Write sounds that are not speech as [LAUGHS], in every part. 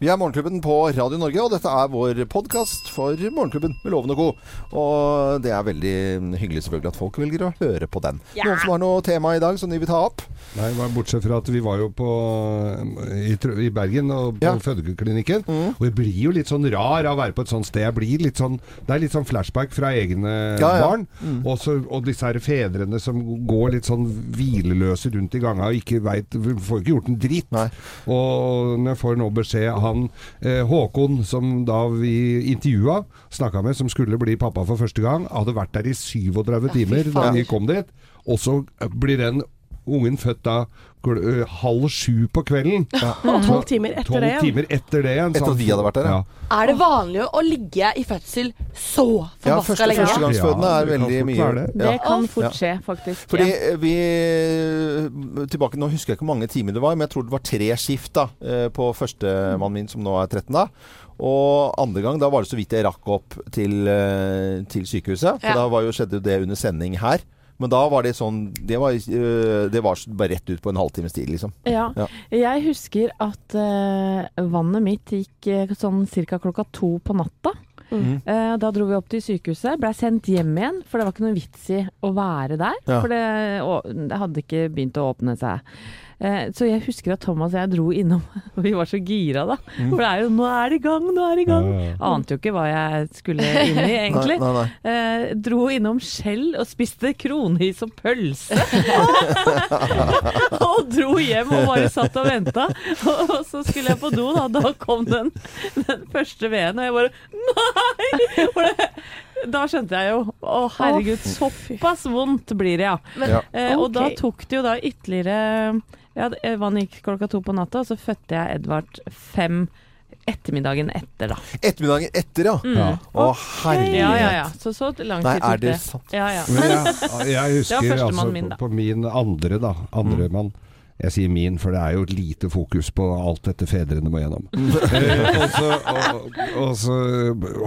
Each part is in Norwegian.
Vi er Morgenklubben på Radio Norge, og dette er vår podkast for Morgenklubben med Loven og Co. Og det er veldig hyggelig selvfølgelig at folk velger å høre på den. Ja. Noen som har noe tema i dag som de vil ta opp? Nei, bare bortsett fra at vi var jo på, i, i Bergen og på Ja. fødeklinikken. Mm. Og jeg blir jo litt sånn rar av å være på et sånt sted. Jeg blir litt sånn, det er litt sånn flashback fra egne Ja, ja. barn. Og, så, og disse her fedrene som går litt sånn hvileløse rundt i ganga og ikke veit Får ikke gjort en dritt. Nei. Og når jeg får nå beskjed Han eh, Håkon, som da vi intervjua, snakka med, som skulle bli pappa for første gang, hadde vært der i 37 timer da vi kom dit. Og så blir den ungen født da halv sju på kvelden. Og tolv timer etter Tolv det igjen. timer etter det igjen. Etter at vi hadde vært der, ja. Er det vanlig å ligge i fødsel så Ja, forbaska første, lenge? førstegangsfødende Ja, er veldig mye det. Det Ja. kan fort skje, faktisk. Fordi ja. vi Tilbake, nå husker jeg ikke hvor mange timer det var, men jeg tror det var tre skift da eh, på førstemannen min, som nå er 13 da. Og andre gang, da var det så vidt jeg rakk opp til, eh, til sykehuset. For Ja. da var jo, skjedde jo det under sending her. Men da var det sånn Det var, eh, det var bare rett ut på en halvtimes tid, liksom. Ja. Ja. Jeg husker at uh, vannet mitt gikk eh, sånn ca. klokka to på natta. Mm. Eh, da dro vi opp til sykehuset, blei sendt hjem igjen, for det var ikke noe vits i å være der. Ja. For det, å, det hadde ikke begynt å åpne seg. Eh, så jeg husker at Thomas og jeg dro innom, [LAUGHS] og vi var så gira da. Mm. For det er jo 'nå er det i gang, nå er det i gang'. Ante jo ikke hva jeg skulle inn i, [LAUGHS] egentlig. Nei, nei, nei. Eh, dro innom Skjell og spiste kronhys og pølse. [LAUGHS] og dro hjem og bare satt og venta. Og så skulle jeg på do, da. Da kom den, den første veden, og jeg bare Nei! For det, da skjønte jeg jo Å, herregud, såpass vondt blir det, ja. Men Ja. Eh, Og da tok det jo da ytterligere Ja, det- vannet gikk klokka to på natta, og så fødte jeg Edvard fem ettermiddagen etter, da. Ettermiddagen etter, ja. Mm. Ja. Å, herlighet. Ja, ja, ja. Så så lang Nei, tid er tok det det. sant? Ja, ja. Men [LAUGHS] jeg, jeg husker altså, min, på, på min andre, da. Andre Mm. mann. Jeg sier min, for det er jo et lite fokus på alt dette fedrene må gjennom. [LAUGHS] og så, og, og så,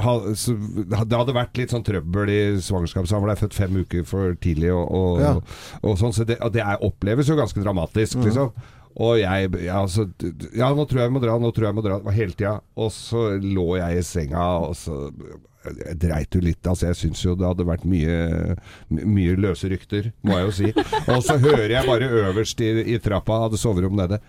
ha, så Det hadde vært litt sånn trøbbel i svangerskapet, så han ble født fem uker for tidlig. Og, og, Ja. og sånn, så det, og det er, oppleves jo ganske dramatisk, Mm. liksom. Og jeg ja, altså, ja, nå tror jeg jeg må dra, nå tror jeg jeg må dra. Hele tida. Og så lå jeg i senga, og så jeg dreit jo litt. Altså, jeg syns jo det hadde vært mye, mye løse rykter, må jeg jo si. Og så hører jeg bare øverst i, i trappa, hadde soverom nede.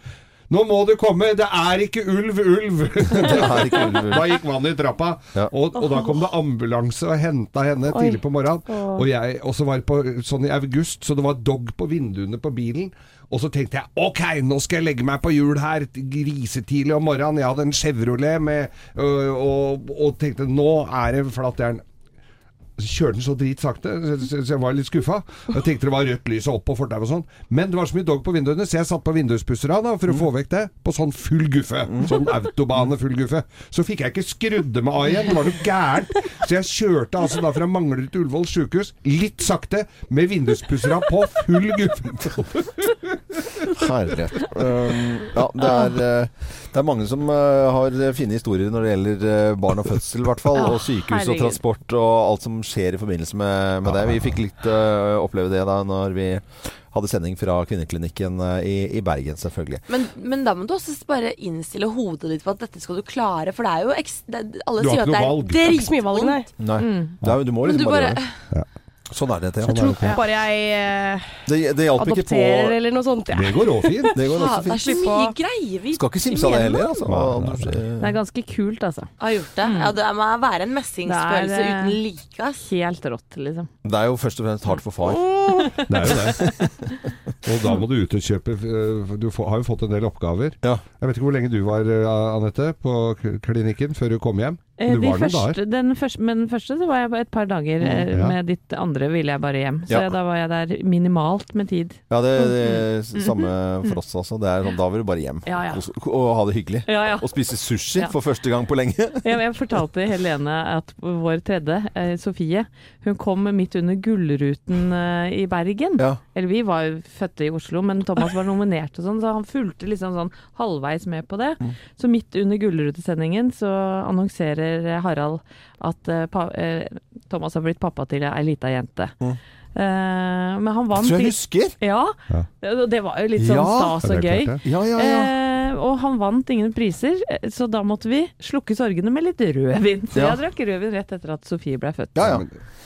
Nå må du komme! Det er ikke ulv, ulv! [LAUGHS] Det er ikke ulv. Da gikk vannet i trappa, Ja. og, og da kom det ambulanse og henta henne Oi. tidlig på morgenen. Og jeg og så var det på, sånn i august, så det var dog på vinduene på bilen. Og så tenkte jeg OK, nå skal jeg legge meg på hjul her grisetidlig om morgenen. Jeg hadde en Chevrolet med, øh, og, og tenkte nå er det flattjern. Så kjørte den så dritsakte, så, så, så jeg var litt skuffa. Jeg tenkte det var rødt lys opp på fortauet og sånn. Men det var så mye dog på vinduene, så jeg satt på vinduspusserne for å få vekk det. På sånn full guffe. Sånn autobane full guffe. Så fikk jeg ikke skrudd meg av igjen. Det var noe gærent. Så jeg kjørte altså da fra Manglerud til Ullevål sjukehus, litt sakte, med vinduspusserne på full guffe. Herre. Um, ja, det er, eh, det er mange som eh, har fine historier når det gjelder eh, barn og fødsel, i hvert fall. Og sykehus og transport og alt som skjer i forbindelse med, med det. Vi fikk litt uh, oppleve det da når vi hadde sending fra kvinneklinikken eh, i, i Bergen, selvfølgelig. Men, men da må du også bare innstille hodet ditt på at dette skal du klare, for det er jo det, Alle sier at det er er ikke så mye valg, nei. Nei. Mm. Det er, du må liksom du bare, bare gjøre det. Sånn er dette. Ja. Jeg tror. Bare jeg eh, Det, det hjalp på adopterer eller noe sånt, ja. Det går òg fint. Det går også det er så mye greier vi Skal ikke simse av det heller, altså. Nei. Det er ganske kult, altså. har gjort det. Ja, det må være en messingsfølelse Det er, eh, uten like. Ass. Helt rått, liksom. Det er jo først og fremst hardt for far. Det er jo det. [LAUGHS] Og da må du ut og kjøpe øh, Du har jo fått en del oppgaver. Ja. Jeg vet ikke hvor lenge du var, øh, Anette, på klinikken før du kom hjem. Eh, Du de var noen første, den første, men den første så var jeg et par dager. eh, Ja. Med ditt andre ville jeg bare hjem. Så Ja. da var jeg der minimalt med tid. Ja, det det samme for oss også. Det er sånn, da vil du bare hjem Ja, ja. og, og ha det hyggelig. Ja, ja. Og spise sushi Ja. for første gang på lenge. [LAUGHS] Jeg, jeg fortalte Helene at vår tredje, eh, Sofie, hun kom midt under Gullruten eh, i Bergen. Ja. Eller vi var jo fødte i Oslo, men Thomas var nominert og sånn, så han fulgte liksom sånn halvveis med på det. Mm. Så midt under Gullrutesendingen så annonserer eh, Harald at eh, pa, eh, Thomas har blitt pappa til ei lita jente. Mm. Eh, men han vant Tror jeg husker. Ja, Ja. det var jo litt sånn Ja. stas og gøy. Ja, ja, ja. Og han vant ingen priser, eh, så da måtte vi slukke sorgene med litt rødvin. Så Ja. jeg drakk rødvin rett etter at Sofie ble født. Ja, ja.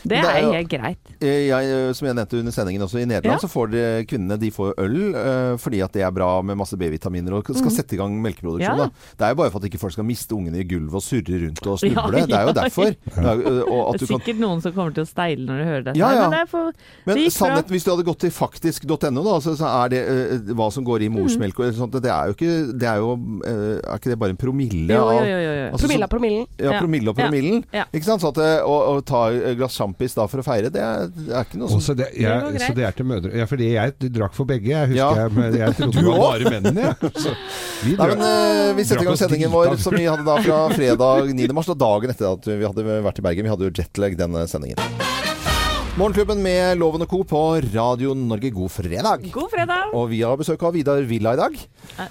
Det Det er helt greit. Eh, Jeg, eh, som jeg nevnte under sendingen også, i Nederland Ja. så får de, kvinnene de får øl fordi at det er bra med masse B-vitaminer og skal sette i gang melkeproduksjon. Mm. Ja. Da. Det er jo bare for at ikke folk skal miste ungene i gulvet og surre rundt og [LAUGHS] Ja, snuble. Det er jo derfor. Det er, jo, og at Det du er kan sikkert noen som kommer til å steile når du hører dette. Ja, ja. Men det for, Men det sannhet, hvis du hadde gått til faktisk.no, så, så er det uh, hva som går i morsmelk og sånt, det er jo ikke Det er jo eh, Er ikke det bare en promille Jo, jo, jo, jo. Altså, Promille av promillen. Ja, promille av promillen. Ja. Ikke sant? Så at å, å ta et glass sjampis da for å feire, det er, det er ikke noe sånn så det, Det jeg, så det er til mødre Ja, fordi jeg drakk for begge. Jeg husker Ja. jeg, men jeg [LAUGHS] trodde det var bare mennene. jeg. Ja. vi Nei, men uh, Vi setter i gang sendingen vår som vi hadde da fra fredag 9. mars, da dagen etter at vi hadde vært i Bergen. Vi hadde jo jetlag den eh, sendingen. Morgenklubben med Loven og Co. på Radio Norge, god fredag. God fredag! Og vi har besøk av Vidar Villa i dag.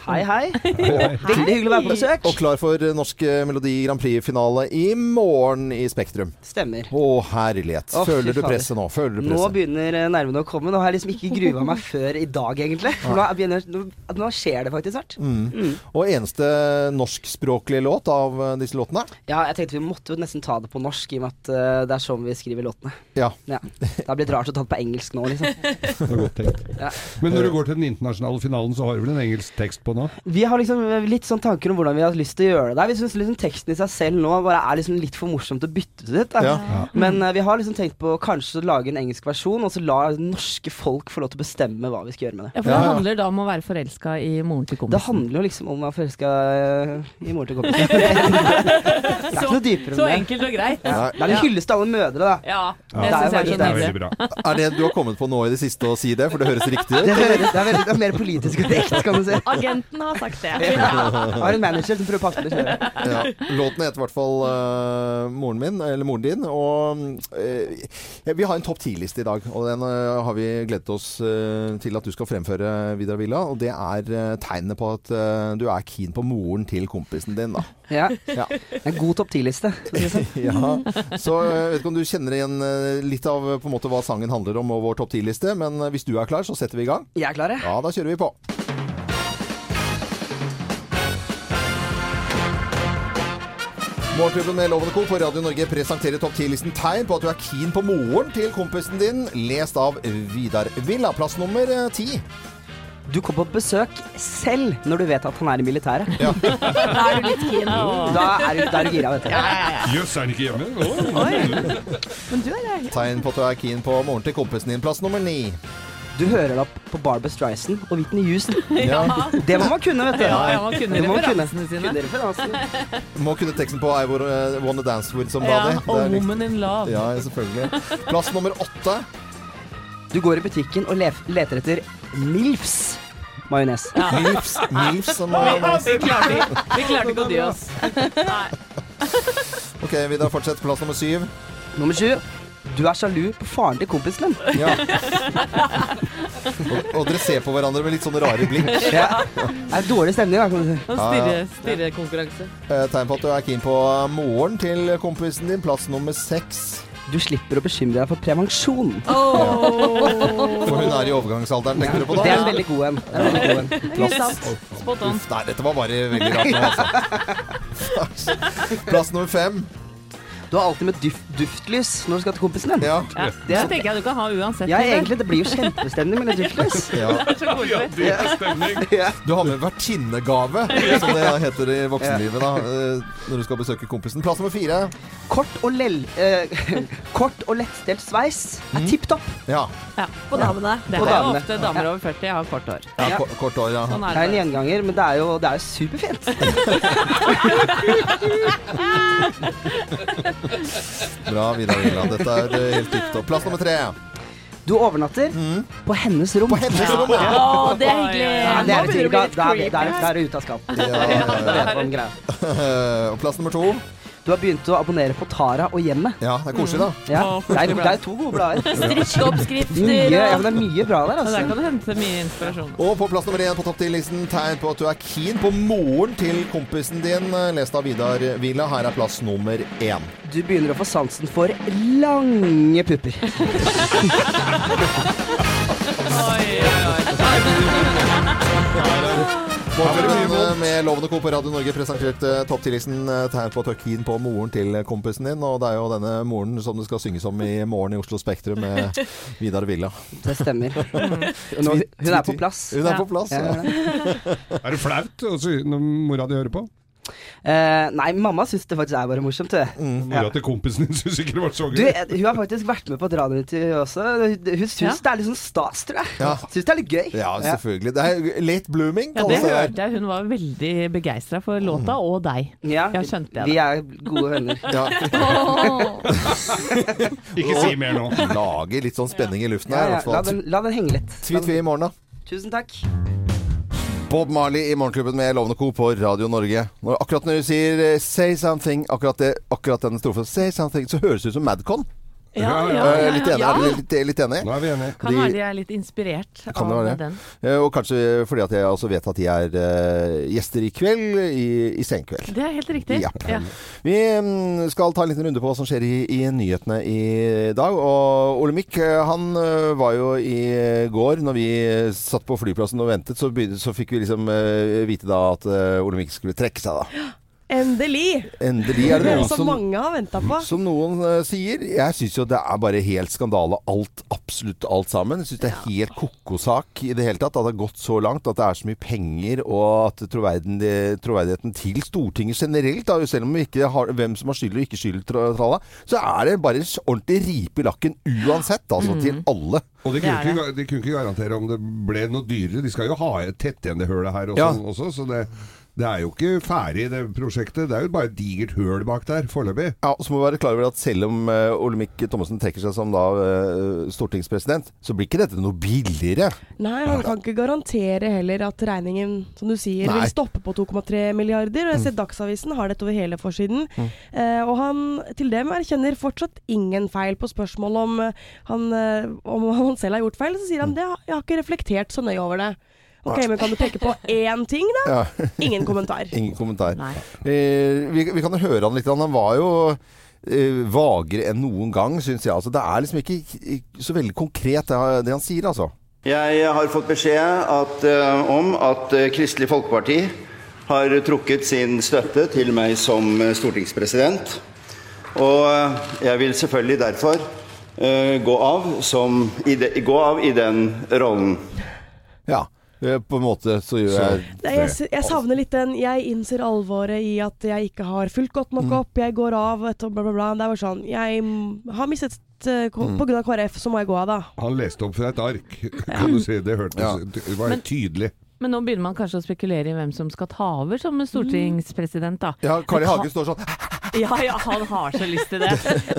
Hei, hei. [LAUGHS] Veldig hyggelig å være på besøk. Og klar for Norsk Melodi Grand Prix-finale i morgen i Spektrum. Stemmer. Å, herlighet. Oh, Føler du presset nå? Føler du presset? Nå begynner eh, nervene å komme. Nå har jeg liksom ikke grua meg før i dag, egentlig. Nå, begynner, nå, nå skjer det faktisk snart. Mm. Og eneste norskspråklige låt av eh, disse låtene? Ja, jeg tenkte vi måtte jo nesten ta det på norsk, i og med at eh, det er sånn vi skriver låtene. Ja. Ja. Det har blitt rart å ta det på engelsk nå, liksom. Det var godt tenkt. [LAUGHS] Ja. Men når du går til den internasjonale finalen, så har du vel en engelsk tekst på nå? Vi har liksom litt sånn tanker om hvordan vi har lyst til å gjøre det. Vi syns liksom teksten i seg selv nå bare er liksom litt for morsomt å bytte til ut. Ja. Ja. Men uh, vi har liksom tenkt på kanskje å lage en engelsk versjon, og så la norske folk få lov til å bestemme hva vi skal gjøre med det. Ja, for det ja. handler da om å være forelska i moren til Det handler jo liksom om å være forelska eh, i moren til kompisen. [LAUGHS] det er ikke noe dypere Så enn det. enkelt og greit. Ja. Det er en hyllest til alle mødre, da. Ja, Ja. det Det er jo Det er veldig bra. Er det du har kommet på nå i det siste å si det? For det høres riktig ut. Det, høres, det, er veldig, det er mer politisk korrekt, kan du si. Agenten har sagt det. Jeg har en manager som prøver å passe det sjøl. Ja. Låten heter i hvert fall uh, Moren min, eller Moren din. Og uh, vi har en topp ti-liste i dag, og den uh, har vi gledet oss til at du skal fremføre, Vidar Villa. Og det er uh, tegnet på at du er keen på moren til kompisen din, da. Ja. Ja. En god topp ti-liste. sånn. [LAUGHS] ja. Så eh, jeg vet ikke om du kjenner igjen eh, litt av eh, på en måte hva sangen handler om og vår topp ti-liste, men hvis du er klar, så setter vi i gang. Jeg er klar, jeg. Ja, da kjører vi på. Morgenklubben med Lovende Co. på Radio Norge presenterer topp 10-listen tegn på at du er keen på moren til kompisen din, lest av Vidar Villa. Plass nummer ti. Du kom på besøk selv når du vet at han er i militæret. Ja. [LAUGHS] Da er du litt keen. Da er du, da er du gira, vet du. Jøss, er han ikke hjemme? Oh. Men du er der. Tegn på at du er keen på moren til kompisen din. Plass nummer ni. Du hører deg på Barbara Streisand og Whitney Houston. [LAUGHS] Ja. Det må man kunne, vet du. Ja, ja, man kunne referansene sine. Kunne. Må kunne teksten på I Wanna uh, Dance With Ja, Somebody. og Det er. Woman in Love. Ja, selvfølgelig. Plass nummer åtte. Du går i butikken og lef- leter etter Milfs majones. Ja. Milfs, Milfs Vi klarte, ikke- vi klarte ikke å dy oss. OK, vi da fortsetter Plass nummer syv. Nummer sju. Du er sjalu på faren til kompisen din. Ja. og, og dere ser på hverandre med litt sånne rare blikk. [LAUGHS] Ja. Det er dårlig stemning, da, kan du si. Sånn stirre, stirrekonkurranse. Eh, Tegn på at du er keen på moren til kompisen din. Plass nummer seks. Du slipper å bekymre deg for prevensjon. For hun er i overgangsalderen, tenker du på da? Det er en veldig god en. Det er veldig god en. Helt. Spot on. Uff, nei, dette var bare veldig rart nå, altså. [LAUGHS] Plass nummer fem. Du har alltid med duft, duftlys når du skal til kompisen din. Ja. Ja, det tenker jeg du kan ha uansett. Ja, egentlig. Det blir jo kjempestemning med litt duftlys. [LAUGHS] ja. Det er så [LAUGHS] Ja. Du har med vertinnegave, [LAUGHS] som det heter i voksenlivet, da, eh, når du skal besøke kompisen. Plass nummer fire. Kort og, lel, eh, kort og lettstelt sveis er tipp topp. Ja. Ja. På damene. Det er jo damene. ofte damer over 40 har kort hår. ja kort hår, ja. Sånn Det er er en gjenganger, men det er jo, det er jo superfint. Bra, Vidar Villa. Dette er eh, helt tipp topp. Plass nummer tre. Du overnatter på hennes rom. På hennes rom, ja. Å, det er hyggelig. Ja, det er, det da, da, da, da er du ute av skapet. Ja, ja, [LAUGHS] ja. Da vet man greia. [LAUGHS] Og plass nummer to. Du har begynt å abonnere på Tara og Hjemmet. Ja, det er koselig, da. Ja, det, er, det er to gode blader. [LAUGHS] Strikkeoppskrifter ja, men det er mye bra der, altså. der kan du hente mye inspirasjon. Og på plass nummer én på topp ti-listen tegn på at du er keen på moren til kompisen din, lest av Vidar Villa. Her er plass nummer én. Du begynner å få sansen for lange pupper. [LAUGHS] Oi, oi, oi. [LAUGHS] Med Lovende Co. på Radio Norge presenterte topp 10-listen eh, tegn på keen på moren til kompisen din. Og det er jo denne moren som det skal synges om i morgen i Oslo Spektrum med [LAUGHS] Vidar Villa. Det stemmer. Nå, [LAUGHS] hun er på plass. Hun er på plass. Ja, Ja. ja, ja. Er det flaut å si- når mora di hører på? Eh, nei, mamma syns det faktisk er bare morsomt, Mm, Mora til kompisen din [LAUGHS] syns ikke det var så gøy. Du, hun har faktisk vært med på et radiointervju også. Hun syns Ja. det er litt sånn stas, tror jeg. Ja. Syns det er litt gøy. Ja, selvfølgelig. Det er late blooming. Ja, det det hørte jeg. Hun var veldig begeistra for låta, og deg. Ja, jeg skjønte det. Vi er gode venner. Ja. [LAUGHS] Ikke si mer nå. Lager litt sånn spenning i luften her. i ja, hvert la, den, la den henge litt. Tvi-tvi i morgen, da. Tusen takk. Bob Marley i Morgenklubben med Lovende Co. på Radio Norge. Når, akkurat når du sier eh, 'say something', akkurat, det, akkurat den strofen, 'say something', så høres det ut som Madcon. Ja, ja, ja, litt enig? ja. Er dere litt, litt enig? Nå er vi enige. Kan være de er litt inspirert Kan av den. Eh, Og kanskje fordi at jeg også vet at de er uh, gjester i kveld, i, i Senkveld. Det er helt riktig. Ja. Ja. Vi mm, skal ta en liten runde på hva som skjer i, i nyhetene i dag. Og Olemic eh, han eh, var jo i går, når vi satt på flyplassen og ventet, så, begynte, så fikk vi liksom uh, vite da at uh, Olemic skulle trekke seg, da. Endelig! Endelig er det noe noen som som mange har venta på. som noen uh, sier. Jeg syns jo det er bare helt skandale, alt, absolutt alt sammen. Jeg syns det er helt ko-ko-sak i det hele tatt. At det har gått så langt, at det er så mye penger, og at troverdigheten, til Stortinget generelt, da, selv om vi ikke har hvem som har skyld og ikke skyld, tralla, så er det bare en ordentlig ripe i lakken uansett, altså, til alle. Og de Det kunne, ikke, de kunne ikke garantere om det ble noe dyrere. De skal jo ha et tett igjen det hølet her også, Ja. også, så det, det er jo ikke ferdig det prosjektet. Det er jo bare et digert høl bak der foreløpig. Ja, Så må vi være klar over at selv om uh, Olemic Thommessen trekker seg som da uh, stortingspresident, så blir ikke dette noe billigere. Nei, han kan ikke garantere heller at regningen, som du sier, Nei. vil stoppe på 2,3 milliarder. Og jeg ser Dagsavisen har dette over hele forsiden. Eh, og han til dem erkjenner fortsatt ingen feil på spørsmål om, han, om han selv har gjort feil. Så sier han det, jeg har ikke reflektert så nøye over det. Ok, men kan du peke på én ting, da? Ja, Ingen [LAUGHS] kommentar. Ingen kommentar. Eh, vi, vi kan jo høre han litt. Han var jo eh, vagere enn noen gang, syns jeg. Altså, det er liksom ikke så veldig konkret, det, det han sier, altså. Jeg har fått beskjed at, uh, om at eh, Kristelig Folkeparti har trukket sin støtte til meg som eh, stortingspresident. Og jeg vil selvfølgelig derfor uh, gå, av som, i de, gå av i den rollen. Ja. Eh, På en måte så gjør jeg det. jeg, jeg savner litt den Jeg innser alvoret i at jeg ikke har fulgt godt nok opp. Jeg går av, og bla, bla, bla. Det er bare sånn Jeg mm, har mistet uh, På grunn av KrF, så må jeg gå av, da. Han leste opp fra et ark, kan du si. Det hørtes Ja. Det var helt tydelig. Men nå begynner man kanskje å spekulere i hvem som skal ta over som stortingspresident, da. Ja, Carl I. Hagen står sånn [LAUGHS] Ja, ja, han har så lyst til det.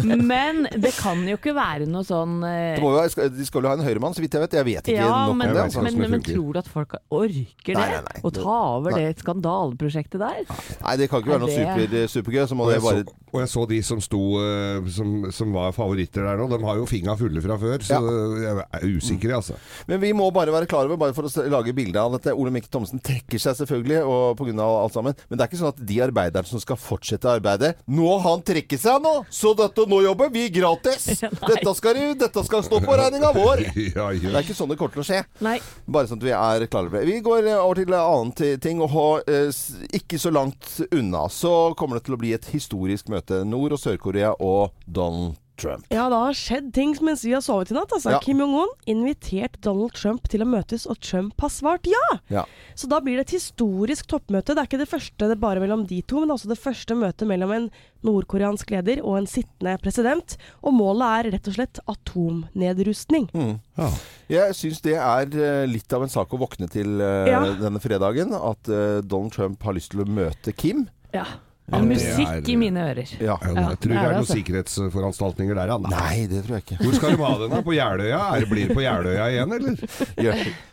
Men det kan jo ikke være noe sånn eh, må jo, De skal jo ha en høyremann, så vidt jeg vet. Jeg vet ikke ja, nok men, om det. Altså. men, men, men tror du at folk orker det? Nei, nei, nei. Å ta over Nei. det skandaleprosjektet der? Nei, det kan ikke være noe Er super, supergøy. Så må Og det jeg, bare så, og jeg så de som sto eh, som, som var favoritter der nå. De har jo fingra fulle fra før, så jeg er usikker, altså. Men vi må bare være klar over, bare for å lage bilde av dette Olemic Thomsen trekker seg selvfølgelig, og av alt sammen. Men det er ikke sånn at de arbeiderne som skal fortsette arbeidet Nå har han trekker seg nå! Så dette, nå jobber vi gratis! [LAUGHS] Dette skal, dette skal stå på regninga vår! [LAUGHS] Ja, Det er ikke sånn det kommer til å skje. Nei. Bare sånn at vi er klare over det. Vi går eh, over til en annen ting. Og ha, eh, ikke så langt unna så kommer det til å bli et historisk møte. Nord- og Sør-Korea og Donald Trump. Ja, det har skjedd ting mens vi har sovet i natt. Altså. Ja. Kim Jong-un invitert Donald Trump til å møtes, og Trump har svart ja! Ja. Så da blir det et historisk toppmøte. Det er ikke det første det er bare mellom de to, men også det første møtet mellom en nordkoreansk leder og en sittende president. Og målet er rett og slett atomnedrustning. Mm. Ja. Jeg syns det er eh, litt av en sak å våkne til uh, Ja. denne fredagen. At uh, Donald Trump har lyst til å møte Kim. Ja. Ja, musikk er- i mine ører. Ja. Jeg tror det det er noen altså. sikkerhetsforanstaltninger der, ja. Nei, det tror jeg ikke. Hvor skal du ha den da? På Jeløya? Er det, blir det på Jeløya igjen, eller?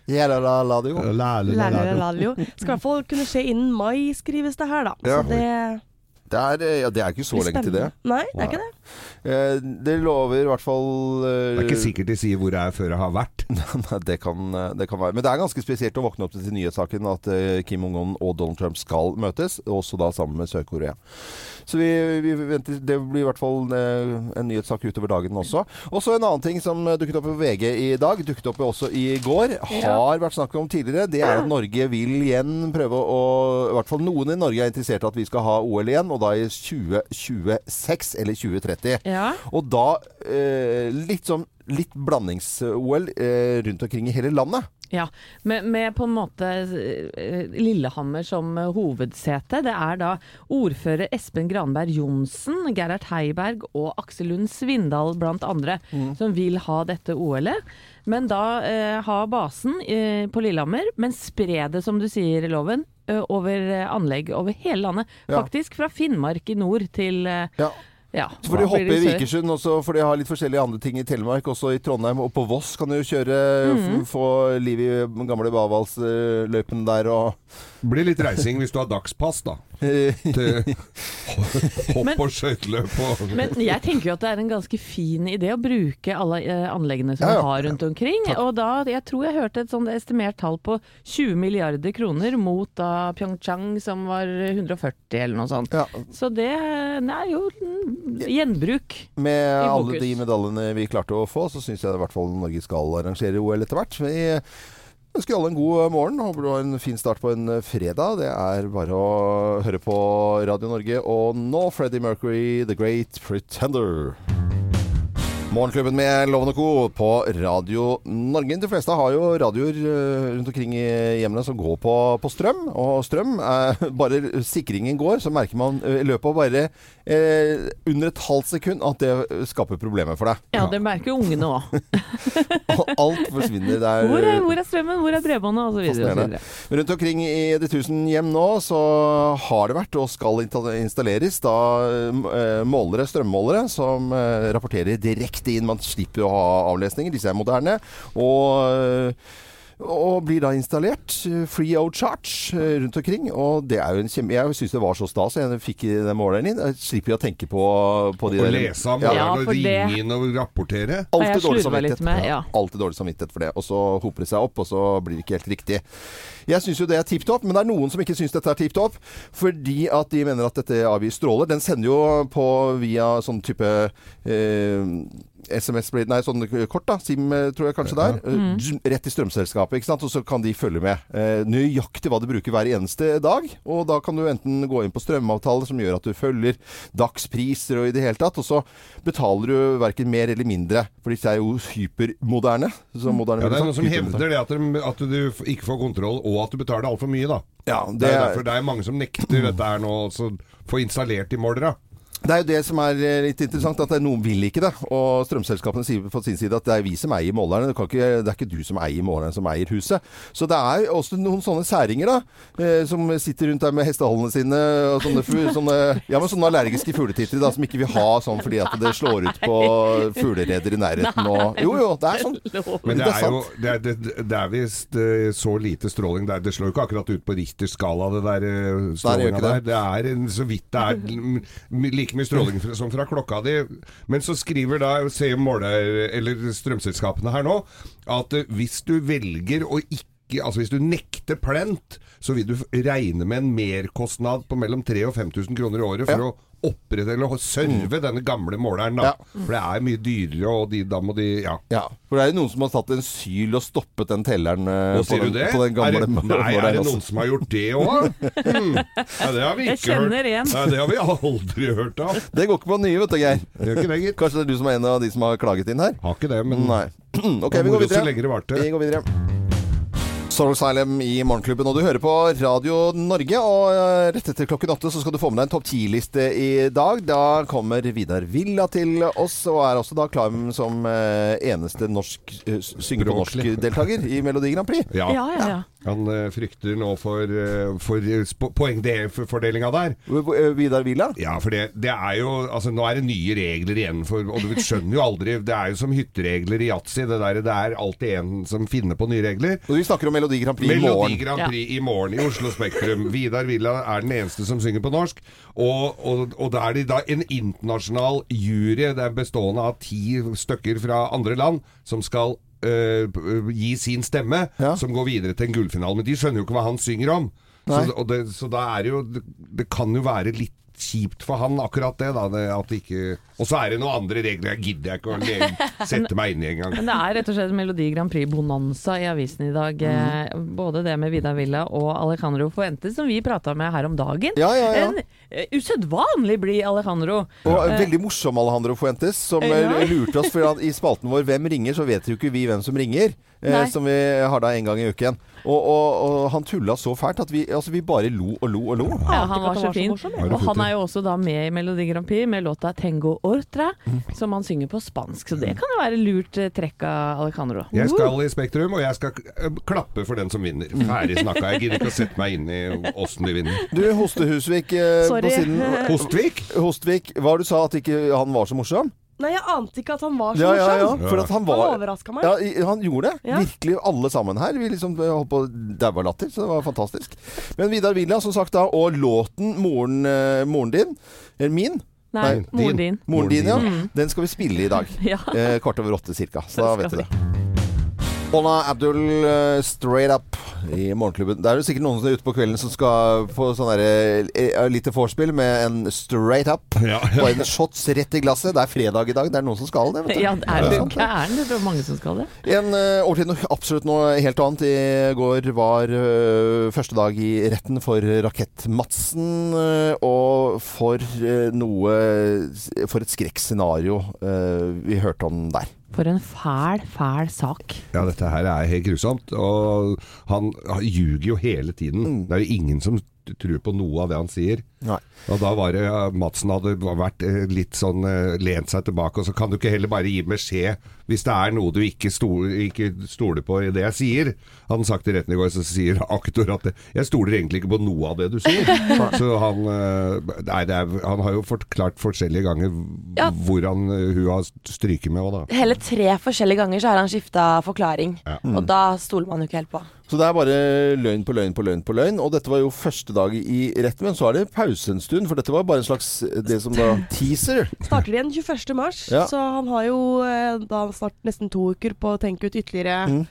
Jeløya-ladio. Laljo. Skal i hvert fall kunne skje innen mai, skrives det her, da. Ja. Så det Det er, eh, ja, det er ikke så lenge til det. Nei, det er ikke det. Eh, det lover i hvert fall eh, Det er ikke sikkert de sier hvor jeg er før jeg har vært. [LAUGHS] Nei, det kan, eh, det kan være. Men det er ganske spesielt å våkne opp til nyhetssaken at Kim Jong-un og Donald Trump skal møtes, også da sammen med Sør-Korea. Så vi, vi venter, det blir i hvert fall en nyhetssak utover dagen også. Og så en annen ting som dukket opp på VG i dag, dukket opp også i går, har vært snakket om tidligere. Det er at Norge vil igjen prøve å I hvert fall noen i Norge er interessert i at vi skal ha OL igjen, og da i 2026 eller 2030. Ja. Og da eh, litt sånn litt blandings-OL eh, rundt omkring i hele landet. Ja, med, med på en måte eh, Lillehammer som eh, hovedsete. Det er da ordfører Espen Granberg Johnsen, Gerhard Heiberg og Aksel Lund Svindal blant andre som vil ha dette OL-et. Men da eh, ha basen eh, på Lillehammer, men spre det, som du sier i loven, eh, over anlegg over hele landet. Faktisk fra Finnmark i nord til eh, Ja. Ja, Så får de hoppe i? Vikersund, og så får de ha litt forskjellige andre ting i Telemark. Også i Trondheim og på Voss kan du kjøre mm. Få liv i gamle Bavalsløypen der og Blir litt reising hvis du har dagspass, da. Til [LAUGHS] hopp og skøyteløp og Men jeg tenker jo at det er en ganske fin idé å bruke alle eh, anleggene som Ja, vi har rundt omkring. Og da, jeg tror jeg hørte et sånt estimert tall på 20 milliarder kroner mot da Pyeongchang som var 140 eller noe sånt. Ja. Så det, det er jo mm, gjenbruk. Med I alle de medaljene vi klarte å få, så syns jeg i hvert fall Norge skal arrangere OL etter hvert. Vi ønsker alle en god morgen. Håper du har en fin start på en fredag. Det er bare å høre på Radio Norge. Og nå Freddie Mercury, The Great Pretender. Morgenklubben med Loven og Co. på Radio Norge. De fleste har jo radioer eh, rundt omkring i hjemmene som går på, på strøm. Og strøm, er, [LAUGHS] bare sikringen går, så merker man eh, i løpet av bare eh, under et halvt sekund at det skaper problemer for deg. Ja, det merker jo ungene òg. [LAUGHS] Og alt forsvinner. Det er, Hvor, er- hvor er strømmen, hvor er bredbåndet osv. Rundt omkring i de tusen hjem nå så har det vært og skal installeres da eh, målere, strømmålere som rapporterer direkte inn. Man slipper å ha avlesninger. Disse er moderne. Og eh, og blir da installert eh, free of charge eh, rundt omkring. Og det er jo en kjempe... Jeg syns det var så stas. Jeg fikk den måleren inn. Jeg slipper å tenke på, på de å der- lese om Ja. måleren Ja, og for det- ringe inn og rapportere. Alltid dårlig samvittighet. med, ja. Alltid dårlig samvittighet for det. Og så hoper det seg opp, og så blir det ikke helt riktig. Jeg syns jo det er tipp topp, men det er noen som ikke syns dette er tipp topp. Fordi at de mener at dette avgir stråler. Den sender jo på via sånn type eh, SMS blir Nei, sånn kort, da. SIM, eh, tror jeg kanskje det er. Mm. Eh, Rett i strømselskapet, ikke sant. Og så kan de følge med eh, nøyaktig hva du bruker hver eneste dag. Og da kan du enten gå inn på strømavtaler som gjør at du følger dagspriser og i det hele tatt. Og så betaler du verken mer eller mindre, for disse er jo hypermoderne. Så moderne Ja, det er noen som hevder det at, de, at du ikke får kontroll, og at du betaler altfor mye, da. Ja, Det det er er, derfor det er mange som nekter dette her nå, altså få installert i målere. Det er jo det som er eh, litt interessant, at er noen vil ikke det. Og strømselskapene sier på sin side at det er vi som eier målerne. Det, kan ikke, det er ikke du som eier måleren, som eier huset. Så det er også noen sånne særinger, da. Eh, som sitter rundt der med hestehallene sine. Og sånne, sånne, ja, men sånne allergiske fugletittere da, som ikke vil ha sånn fordi at det slår ut på fuglereder i nærheten. Og, jo, jo, det er sånn. Men det er jo det er, det, det er visst eh, så lite stråling der. Det slår jo ikke akkurat ut på Richters skala, det der strålinga der. det. Er en, så vidt det er m- m- like mye stråling som fra klokka di. Men så skriver da ser måler, eller strømselskapene her nå, at eh, hvis du velger å ikke Altså Hvis du nekter plent, så vil du regne med en merkostnad på mellom 3000 og 5000 kroner i året for Ja. å opprettholde og serve denne gamle måleren. da. Ja. For det er mye dyrere, og de, da må de Ja. Ja, for det er jo noen som har satt en syl og stoppet den telleren eh, Nå på, den, på den gamle er det, nei, måleren, er det noen noen som har gjort det òg? [LAUGHS] Hmm. Ja, det har vi ikke hørt. en. Nei, det har vi aldri hørt av. [LAUGHS] Det går ikke på nye, vet du, Geir. Ikke. Kanskje det er du som er en av de som har klaget inn her? Har ikke det, men Nei. [CLEARS THROAT] Ok, vi går videre. lenge det varte. Vi går videre. Soul Asylum i Morgenklubben, og du hører på Radio Norge. Og eh, rett etter klokken åtte så skal du få med deg en topp ti-liste i dag. Da kommer Vidar Villa til oss, og er også da klar som eh, eneste norsk synger på norsk-deltaker i Melodi Grand Prix. ja. Ja, ja, ja. Han eh, frykter nå for, for poengfordelinga der. Eh, Vidar Villa? Ja, for det, det er jo Altså, nå er det nye regler igjen, for, og du skjønner jo aldri Det er jo som hytteregler i yatzy. Det, der- det er alltid en som finner på nye regler. Og vi snakker om Melodi Grand Prix i Melodi morgen. Grand Prix i morgen i Oslo Spektrum. Vidar Villa er den eneste som synger på norsk. Og, og, og da er det da en internasjonal jury, det er bestående av ti stykker fra andre land, som skal øh, gi sin stemme, Ja. som går videre til en gullfinale. Men de skjønner jo ikke hva han synger om. Så, Nei. og det, så da er det jo det, det kan jo være litt kjipt for han akkurat det, da. Det, at det ikke Og så er det noen andre regler jeg gidder jeg ikke å sette meg inn i engang. Men det er rett og slett Melodi Grand Prix-bonanza i avisen i dag. Mm. Både det med Vidar Villa og Alejandro Fuentes, som vi prata med her om dagen. Ja, ja, ja. En eh, usedvanlig blid Alejandro. Og eh, veldig morsom Alejandro Fuentes, som eh, Ja. lurte oss. For han- i spalten vår 'Hvem ringer?' så vet jo ikke vi hvem som ringer. Eh, som vi har da en gang i uken. Og, og, og han tulla så fælt at vi, altså, vi bare lo og lo og lo. Ja, han var så fin. Og han er jo også da med i Melodi Grand Prix med låta 'Tengo Ortra', som han synger på spansk. Så det kan jo være lurt eh, trekk av Alejandro. Jeg skal i Spektrum, og jeg skal eh, klappe for den som vinner. Ferdig snakka. Jeg gidder ikke å [LAUGHS] sette meg inn i åssen de vinner. Du, Hostehusvik eh, på siden Hostvik? Hostvik, hva du sa at ikke han var så morsom? Nei, jeg ante ikke at han var så Ja, ja, ja. morsom. For at han Han overraska meg. Ja, i- han gjorde det. Ja. Virkelig alle sammen her. Vi liksom eh, holdt på å daue av latter, så det var fantastisk. Men Vidar Villa, som sagt da, og låten 'Moren, eh, moren din', eller min, Nei, Nei, moren din. moren din, ja, den skal vi spille i dag. [LAUGHS] Ja. Eh, kvart over åtte cirka. Så da Det vet skal du det. Ola Abdul eh, straight up i Morgenklubben. Det er jo sikkert noen som er ute på kvelden som skal få sånn eh, lite vorspiel med en straight up. Ja, Bare en shots rett i glasset. Det er fredag i dag. Det er noen som skal det. vet du. Ja, er du gæren? Det er mange som skal det. En uh, over til noe absolutt noe helt annet. I går var uh, første dag i retten for Rakett-Madsen. og for noe For et skrekkscenario vi hørte om der. For en fæl, fæl sak. Ja, dette her er helt grusomt. Og han, han ljuger jo hele tiden. Det er jo ingen som tror på noe av det han sier. Nei. Og da var det Madsen hadde vært eh, litt sånn eh, lent seg tilbake, og så kan du ikke heller bare gi beskjed hvis det er noe du ikke, stoler, ikke stoler på i det jeg sier. Han sagt i retten i går, så sier [LAUGHS] aktor at det- jeg stoler egentlig ikke på noe av det du sier. [LAUGHS] så han, eh, nei, det er, han har jo forklart forskjellige ganger Ja. hvordan hun har stryket med òg, da. Hele tre forskjellige ganger så har han skifta forklaring. Ja. Og da stoler man jo ikke helt på. Så det er bare løgn på løgn på løgn på løgn. Og dette var jo første dag i retten, men så er det pause en stund. For dette var bare en slags det som da teaser. Starter igjen 21. mars, Ja. så han har jo eh, da snart nesten to uker på å tenke ut ytterligere Mm.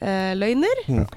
eh, løgner.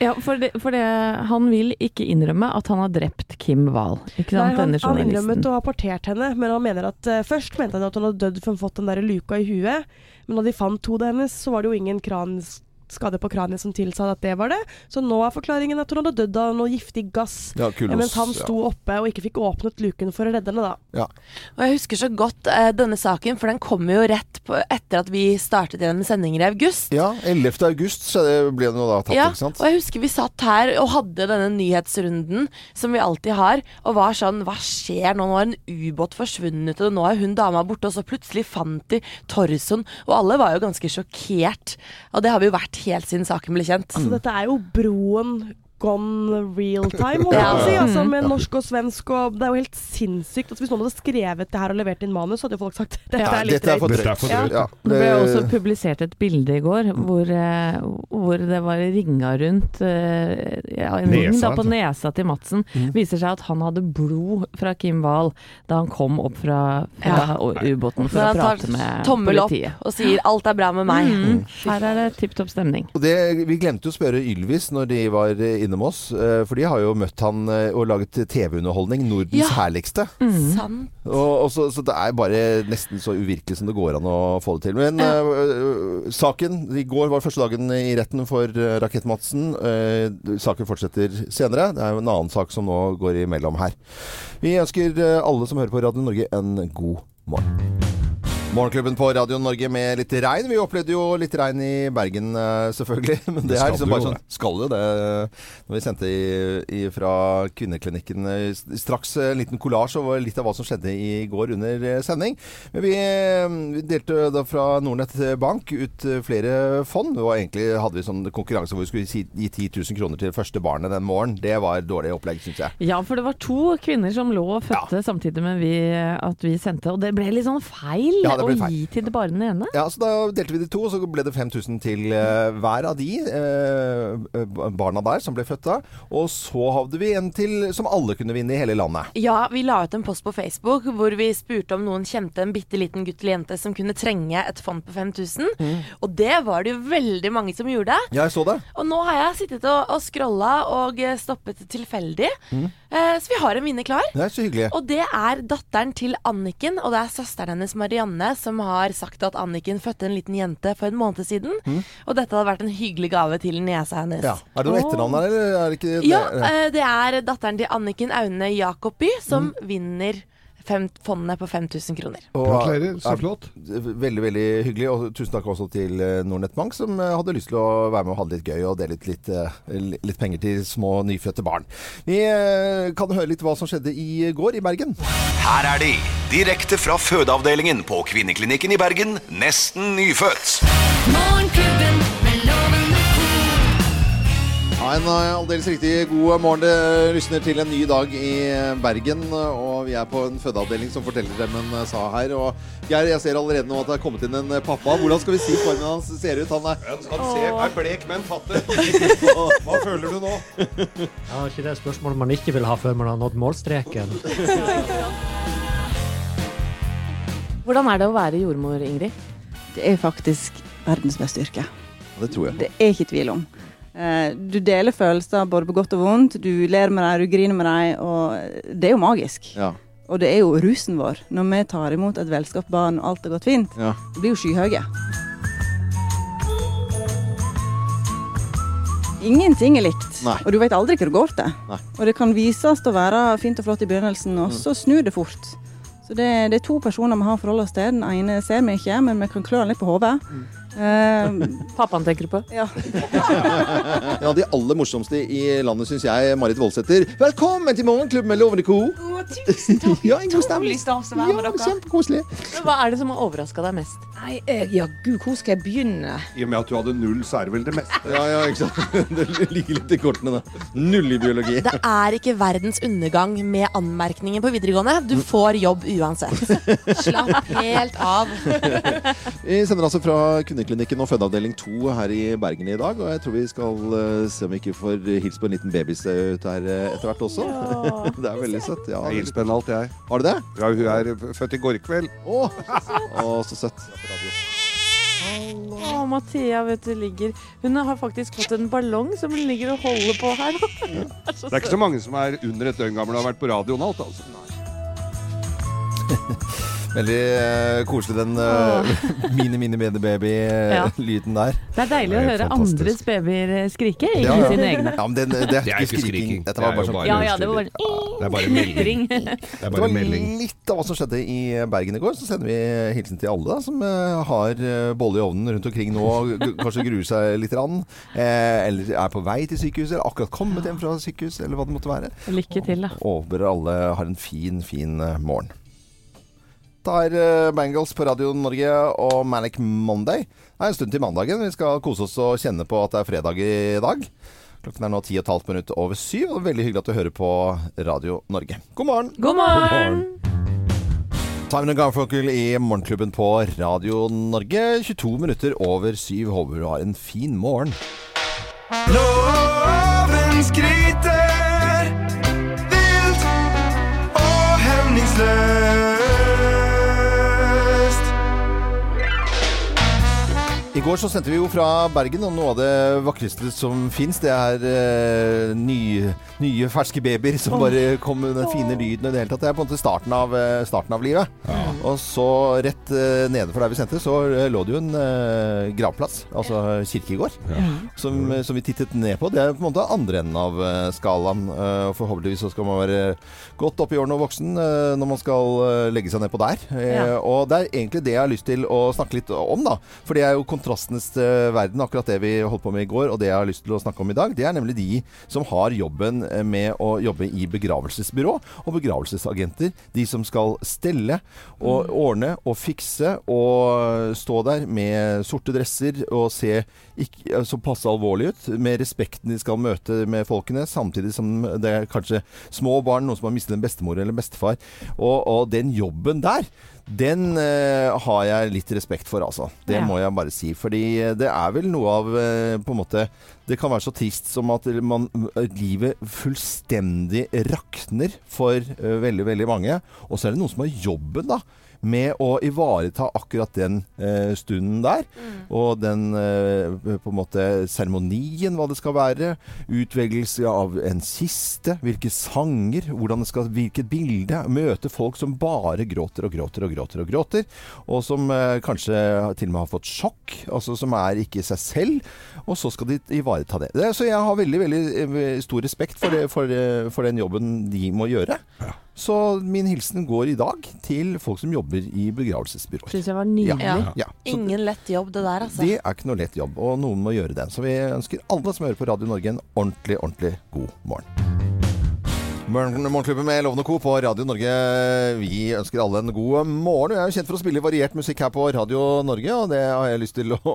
Ja, for, det, for det, han vil ikke innrømme at han har drept Kim Wahl. Ikke Nei, han, denne han innrømmet journalisten. å ha partert henne, men han mener at uh, først mente han at hun hadde dødd for hun fått den der luka i huet. Men da de fant hodet hennes, så var det jo ingen krans skade på kraniet som tilsa at det var det. Så nå er forklaringen at hun hadde dødd av noe giftig gass. Ja, kulos, mens han sto oppe og ikke fikk åpnet luken for å redde henne, da. Og jeg husker så godt eh, denne saken, for den kom jo rett på, etter at vi startet igjen med sendinger i august. Ja, 11. august så ble den jo da tatt, Ja, ikke sant? og jeg husker vi satt her og hadde denne nyhetsrunden som vi alltid har, og var sånn Hva skjer nå? Nå har en ubåt forsvunnet, og nå er hun dama borte, og så plutselig fant de torsoen, og alle var jo ganske sjokkert. Og det har vi jo vært helt siden saken ble kjent. Altså, dette er jo broen gone real time, holdt jeg på å si. Altså, med norsk og svensk og Det er jo helt sinnssykt. Altså, hvis noen hadde skrevet det her og levert inn manus, hadde jo folk sagt dette Ja, er litt dette er for drøyt. Drøyt. Ja, Det ble også publisert et bilde i går hvor, eh, hvor det var ringa rundt eh, ja, en ring da, på altså. nesa til Madsen. Viser seg at han hadde blod fra Kim Wahl da han kom opp fra, fra Ja. ubåten for å prate med tommel opp politiet. og sier 'alt er bra med meg'. Mm. Her er det tipp topp stemning. Og det, vi glemte jo å spørre Ylvis når de var eh, innom oss, eh, for de har jo møtt han eh, og laget TV-underholdning. Nordens Ja. herligste. Sant. Og, og så, så det er bare nesten så uvirkelig som det går an å få det til. Men øh, saken I går var første dagen i retten for uh, Rakett-Madsen. Uh, saken fortsetter senere. Det er jo en annen sak som nå går imellom her. Vi ønsker alle som hører på Radio Norge, en god morgen. Morgenklubben på Radio Norge med litt regn. Vi opplevde jo litt regn i Bergen, eh, selvfølgelig. [LAUGHS] Men det, Det er liksom bare sånn Skal jo det. Når vi sendte i, i, fra kvinneklinikken eh, straks en liten kollasj over litt av hva som skjedde i går under eh, sending. Men vi, eh, vi delte da fra Nordnett Bank ut eh, flere fond. Det var egentlig hadde vi sånn konkurranse hvor vi skulle gi 10 000 kroner til første barnet den morgenen. Det var et dårlig opplegg, syns jeg. Ja, for det var to kvinner som lå og fødte samtidig med vi, at vi sendte, og det ble litt sånn feil. Ja, det det ble feil. gi til bare den ene? Ja, så Da delte vi de to, og så ble det 5000 til eh, hver av de eh, barna der som ble født da. Og så hadde vi en til som alle kunne vinne i hele landet. Ja, vi la ut en post på Facebook hvor vi spurte om noen kjente en bitte liten gutt eller jente som kunne trenge et fond på 5000. Og det var det jo veldig mange som gjorde. Ja, jeg så det. Og nå har jeg sittet og, og scrolla og stoppet tilfeldig. Eh, så vi har en vinner klar. Det er så hyggelig. Og det er datteren til Anniken, og det er søsteren hennes Marianne som har sagt at Anniken fødte en liten jente for en måned siden. Og dette hadde vært en hyggelig gave til niesa hennes. Ja. Er det noe etternavn her, eller er det ikke det? Ja, eh, det er datteren til Anniken Aune Jakoby som Mm. vinner fem, fondet på 5000 kroner. Og- Gratulerer, så Ja, flott. Veldig, veldig hyggelig. Og tusen takk også til eh, Nordnett Bank, som eh, hadde lyst til å være med og ha det litt gøy og dele ut litt, eh, litt penger til små nyfødte barn. Vi kan høre litt hva som skjedde i går i Bergen. Her er de, direkte fra fødeavdelingen på Kvinneklinikken i Bergen, nesten nyfødt. Morgenklubben En eh, aldeles riktig god morgen. Det lysner til en ny dag i Bergen. Og vi er på en fødeavdeling som forteller dem en sa her. Og Geir, jeg ser allerede nå at det er kommet inn en eh, pappa. Hvordan skal vi si formen hans ser ut? Han er Han ser, er blek, men fatter. [LAUGHS] Hva føler du nå? Ja, ikke det spørsmålet man ikke vil ha før man har nådd målstreken. [LAUGHS] Hvordan er det å være jordmor, Ingrid? Det er faktisk verdens beste yrke. Det tror jeg. Det er ikke tvil om. Eh, Du deler følelser både på godt og vondt. Du ler med dem, du griner med dem, og det er jo magisk. Ja. Og det er jo rusen vår når vi tar imot et velskapt barn og alt har gått fint. Ja. Det blir jo skyhøye. Ingenting er likt, Nei. og du vet aldri hva du går til. Nei. Mm. Og det kan vises å være fint og flott i begynnelsen, og så snur det fort. Så det, det er to personer vi har å forholde oss til. Den ene ser vi ikke, men vi kan klø han litt på hodet. Mm. Eh, Pappaen tenker du på? ja. ja, de aller morsomste i landet, syns jeg, Marit Voldsæter. Velkommen til Morgenklubben med Lovende Co. tusen takk. [LAUGHS] Ja. Utrolig stas å være med Ja, dere. kjempekoselig. Hva er det som har overraska deg mest? Nei, eh, ja, gud, hvor skal jeg begynne? I og med at du hadde null, så er det vel det meste. Ja, ja, ikke sant. [LAUGHS] Det ligger litt i kortene, da. Null i biologi. Det er ikke verdens undergang med anmerkninger på videregående. Du får jobb uansett. Slapp helt av. [LAUGHS] Vi sender altså fra Kvinneklinikken og fødeavdeling 2 her i Bergen i dag. Og jeg tror vi skal eh, se om vi ikke får hilst på en liten babys ut her eh, etter hvert også. [LAUGHS] det er veldig søtt. Ja, Jeg hilser på henne alt, jeg. Har du det? Ja, hun er født i går kveld. Å, [LAUGHS] oh, så søtt. Å, Mathea, vet du, ligger Hun har faktisk fått en ballong som hun ligger og holder på her. [LAUGHS] Det er Det er ikke så mange som er under et døgn gamle og har vært på radioen alt, altså. Veldig uh, koselig den uh, mini-mini-baby-lyden der. Det er deilig å Det er høre fantastisk. andres babyer skrike, ikke Ja, ja. sine egne. Ja, men det, det er Det er ikke ikke skriking. skriking. Dette var Det bare sånn Ja, ja, det var bare Det er bare melding. Det er bare var melding. litt av hva som skjedde i Bergen i går. Så sender vi hilsen til alle da, som eh, har eh, bolle i ovnen rundt omkring nå. og Kanskje gruer seg litt. Rann, eh, eller er på vei til sykehuset, eller akkurat kommet hjem fra sykehus, eller hva det måtte være. Lykke til, da. Håper alle har en fin, fin eh, morgen. Det er eh, Bangles på Radio Norge og Manic Monday. Det er en stund til mandagen. Vi skal kose oss og kjenne på at det er fredag i dag. Klokken er nå ti og et halvt minutt over syv, og veldig hyggelig at du hører på Radio Norge. God morgen! God morgen! Simon Garfunkel i Morgenklubben på Radio Norge. 22 minutter over syv. Håper du har en fin morgen. Loven skryter vilt og hemningsløst. I går så sendte vi jo fra Bergen, og noe av det vakreste som fins, det er eh, nye, nye, ferske babyer som bare kom med den fine lyden og i det hele tatt. Det er på en måte starten av, eh, starten av livet. Og så rett uh, nede for der vi sendte, så eh, lå det jo en eh, gravplass, altså kirkegård, som, eh, som vi tittet ned på. Det er på en måte andre enden av eh, skalaen. Eh, og forhåpentligvis så skal man være godt opp i årene og voksen eh, når man skal eh, legge seg nedpå der. Eh, Ja. Og det er egentlig det jeg har lyst til å snakke litt om, da. For det er jo kontrastenes eh, verden, akkurat det vi holdt på med i går, og det jeg har lyst til å snakke om i dag. Det er nemlig de som har jobben eh, med å jobbe i begravelsesbyrå og begravelsesagenter. De som skal stelle og ordne og fikse og stå der med sorte dresser og se ikke, som passe alvorlig ut, med respekten de skal møte med folkene, samtidig som det er kanskje små barn, noen som har mistet en bestemor eller en bestefar. Og, og den jobben der, Den eh, har jeg litt respekt for, altså. Det Ja. må jeg bare si. Fordi det er vel noe av eh, på en måte Det kan være så trist som at man, livet fullstendig rakner for eh, veldig, veldig mange. Og så er det noen som har jobben, da. Med å ivareta akkurat den eh, stunden der. Og den eh, på en måte seremonien, hva det skal være. Utvelgelse av en kiste. Hvilke sanger. Hvordan det skal, hvilket bilde. Møte folk som bare gråter og gråter og gråter. Og gråter Og som eh, kanskje til og med har fått sjokk. Altså som er ikke seg selv. Og så skal de ivareta det. det så jeg har veldig veldig eh, stor respekt for, det, for, eh, for den jobben de må gjøre. Så min hilsen går i dag til folk som jobber i begravelsesbyråer. Syns jeg var nydelig. Ja. Ja. Ingen lett jobb, det der, altså. det er ikke noe lett jobb, og noen må gjøre den. Så vi ønsker alle som hører på Radio Norge en ordentlig, ordentlig god morgen. Morgen- Morgenklubben med Lovende Co. på Radio Norge. Vi ønsker alle en god morgen. Jeg er jo kjent for å spille variert musikk her på Radio Norge, og det har jeg lyst til å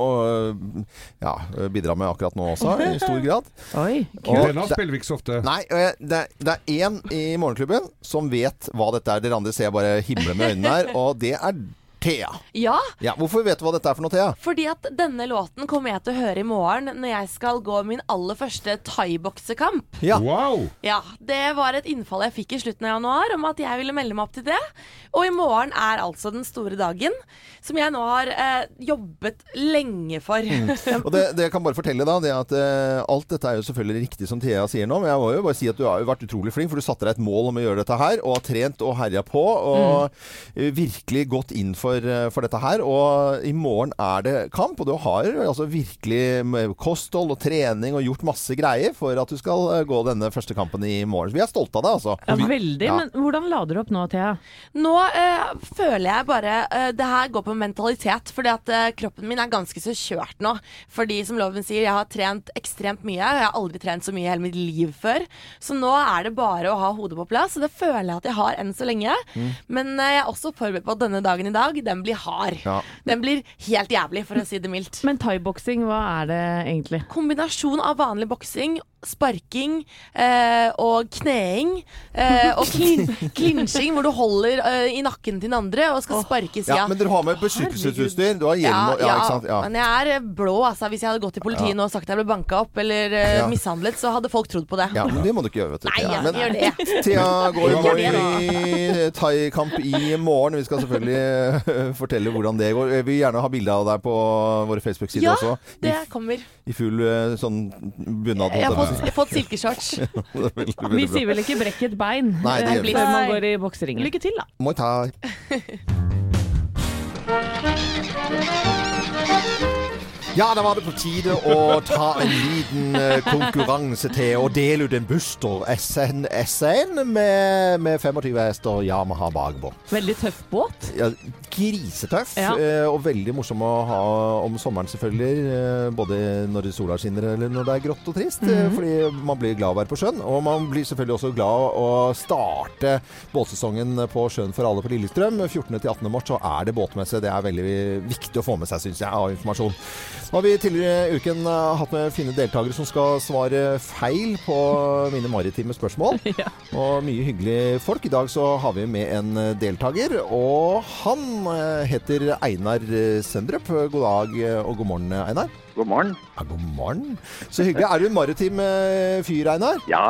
[LAUGHS] ja, bidra med akkurat nå også, i stor grad. Oi, Og Denne det- spiller vi ikke så ofte. Nei, det, er- det er én i Morgenklubben som vet hva dette er. Dere andre ser jeg bare himle med øynene her, og det er Thea. Ja, Ja, hvorfor vet du hva dette er for noe, Thea? fordi at denne låten kommer jeg til å høre i morgen når jeg skal gå min aller første thaiboksekamp. Ja. Wow! Ja, det var et innfall jeg fikk i slutten av januar om at jeg ville melde meg opp til det. Og i morgen er altså den store dagen som jeg nå har eh, jobbet lenge for. [LAUGHS] Og det, det jeg kan bare fortelle da, det at eh, alt dette er jo selvfølgelig riktig som Thea sier nå, men jeg må jo bare si at du har jo vært utrolig flink, for du satte deg et mål om å gjøre dette her, og har trent og herja på, og mm. virkelig gått inn for, eh, for dette her. Og i morgen er det kamp, og du har altså virkelig kosthold og trening og gjort masse greier for at du skal eh, gå denne første kampen i morgen. Vi er stolte av deg, altså. Ja, veldig. Ja. Men hvordan lader du opp nå, Thea? Nå øh, føler jeg bare øh, Det her går på mentalitet, fordi at øh, kroppen min er ganske så kjørt nå. Fordi som loven sier, jeg har trent ekstremt mye. Jeg har aldri trent så mye i hele mitt liv før. Så nå er det bare å ha hodet på plass, og det føler jeg at jeg har enn så lenge. Men eh, jeg er også forberedt på at denne dagen i dag, den blir hard. Ja. Den blir helt jævlig, for å si det mildt. Men thaiboksing, hva er det egentlig? Kombinasjon av vanlig boksing, sparking eh, og kneing. Eh, og klin [LAUGHS] klinsjing, hvor du holder eh, i nakken til den andre og skal sparke sida. Ja, men dere har med beskyttelsesutstyr. Du har hjelm og Ja, ikke sant? Ja. men jeg er eh, blå, altså. Hvis jeg hadde gått til politiet Ja. nå og sagt at jeg ble banka opp eller eh, Ja. mishandlet, så hadde folk trodd på det. Ja, men det må du ikke gjøre, vet du. Nei, ja, Men- gjør det. [LAUGHS] Thea går i det, i thaikamp i morgen. Vi skal selvfølgelig eh, fortelle hvordan det går. Jeg vil gjerne ha bilde av deg på våre Facebook-sider Ja, også. I, det kommer. I full eh, sånn bunad. Jeg jeg jeg fått silkeshorts. [LAUGHS] Vi sier vel ikke 'brekk et bein' Nei, det eh, gjør vi før man går i bokseringen. Lykke til, da. Muay thai. [LAUGHS] Ja, da var det på tide å ta en liten eh, konkurranse til å dele ut en Buster SN, SN med, med 25 hester Yamaha bakpå. Veldig tøff båt. Ja, grisetøff, Ja. eh, og veldig morsom å ha om sommeren selvfølgelig. eh, Både når sola skinner eller når det er grått og trist. eh, Fordi man blir glad av å være på sjøen. Og man blir selvfølgelig også glad å starte båtsesongen på sjøen for alle på Lillestrøm. 14. til 18. mars så er det båtmesse. Det er veldig viktig å få med seg, syns jeg, av informasjon. Nå har vi tidligere i uken eh, hatt med fine deltakere som skal svare feil på mine maritime spørsmål. [LAUGHS] Og mye hyggelige folk. I dag så har vi med en eh, deltaker, og han eh, heter Einar Søndrup. God dag og god morgen, Einar. God morgen. Ja, god morgen. Så hyggelig. Er du en maritim eh, fyr, Einar? Ja,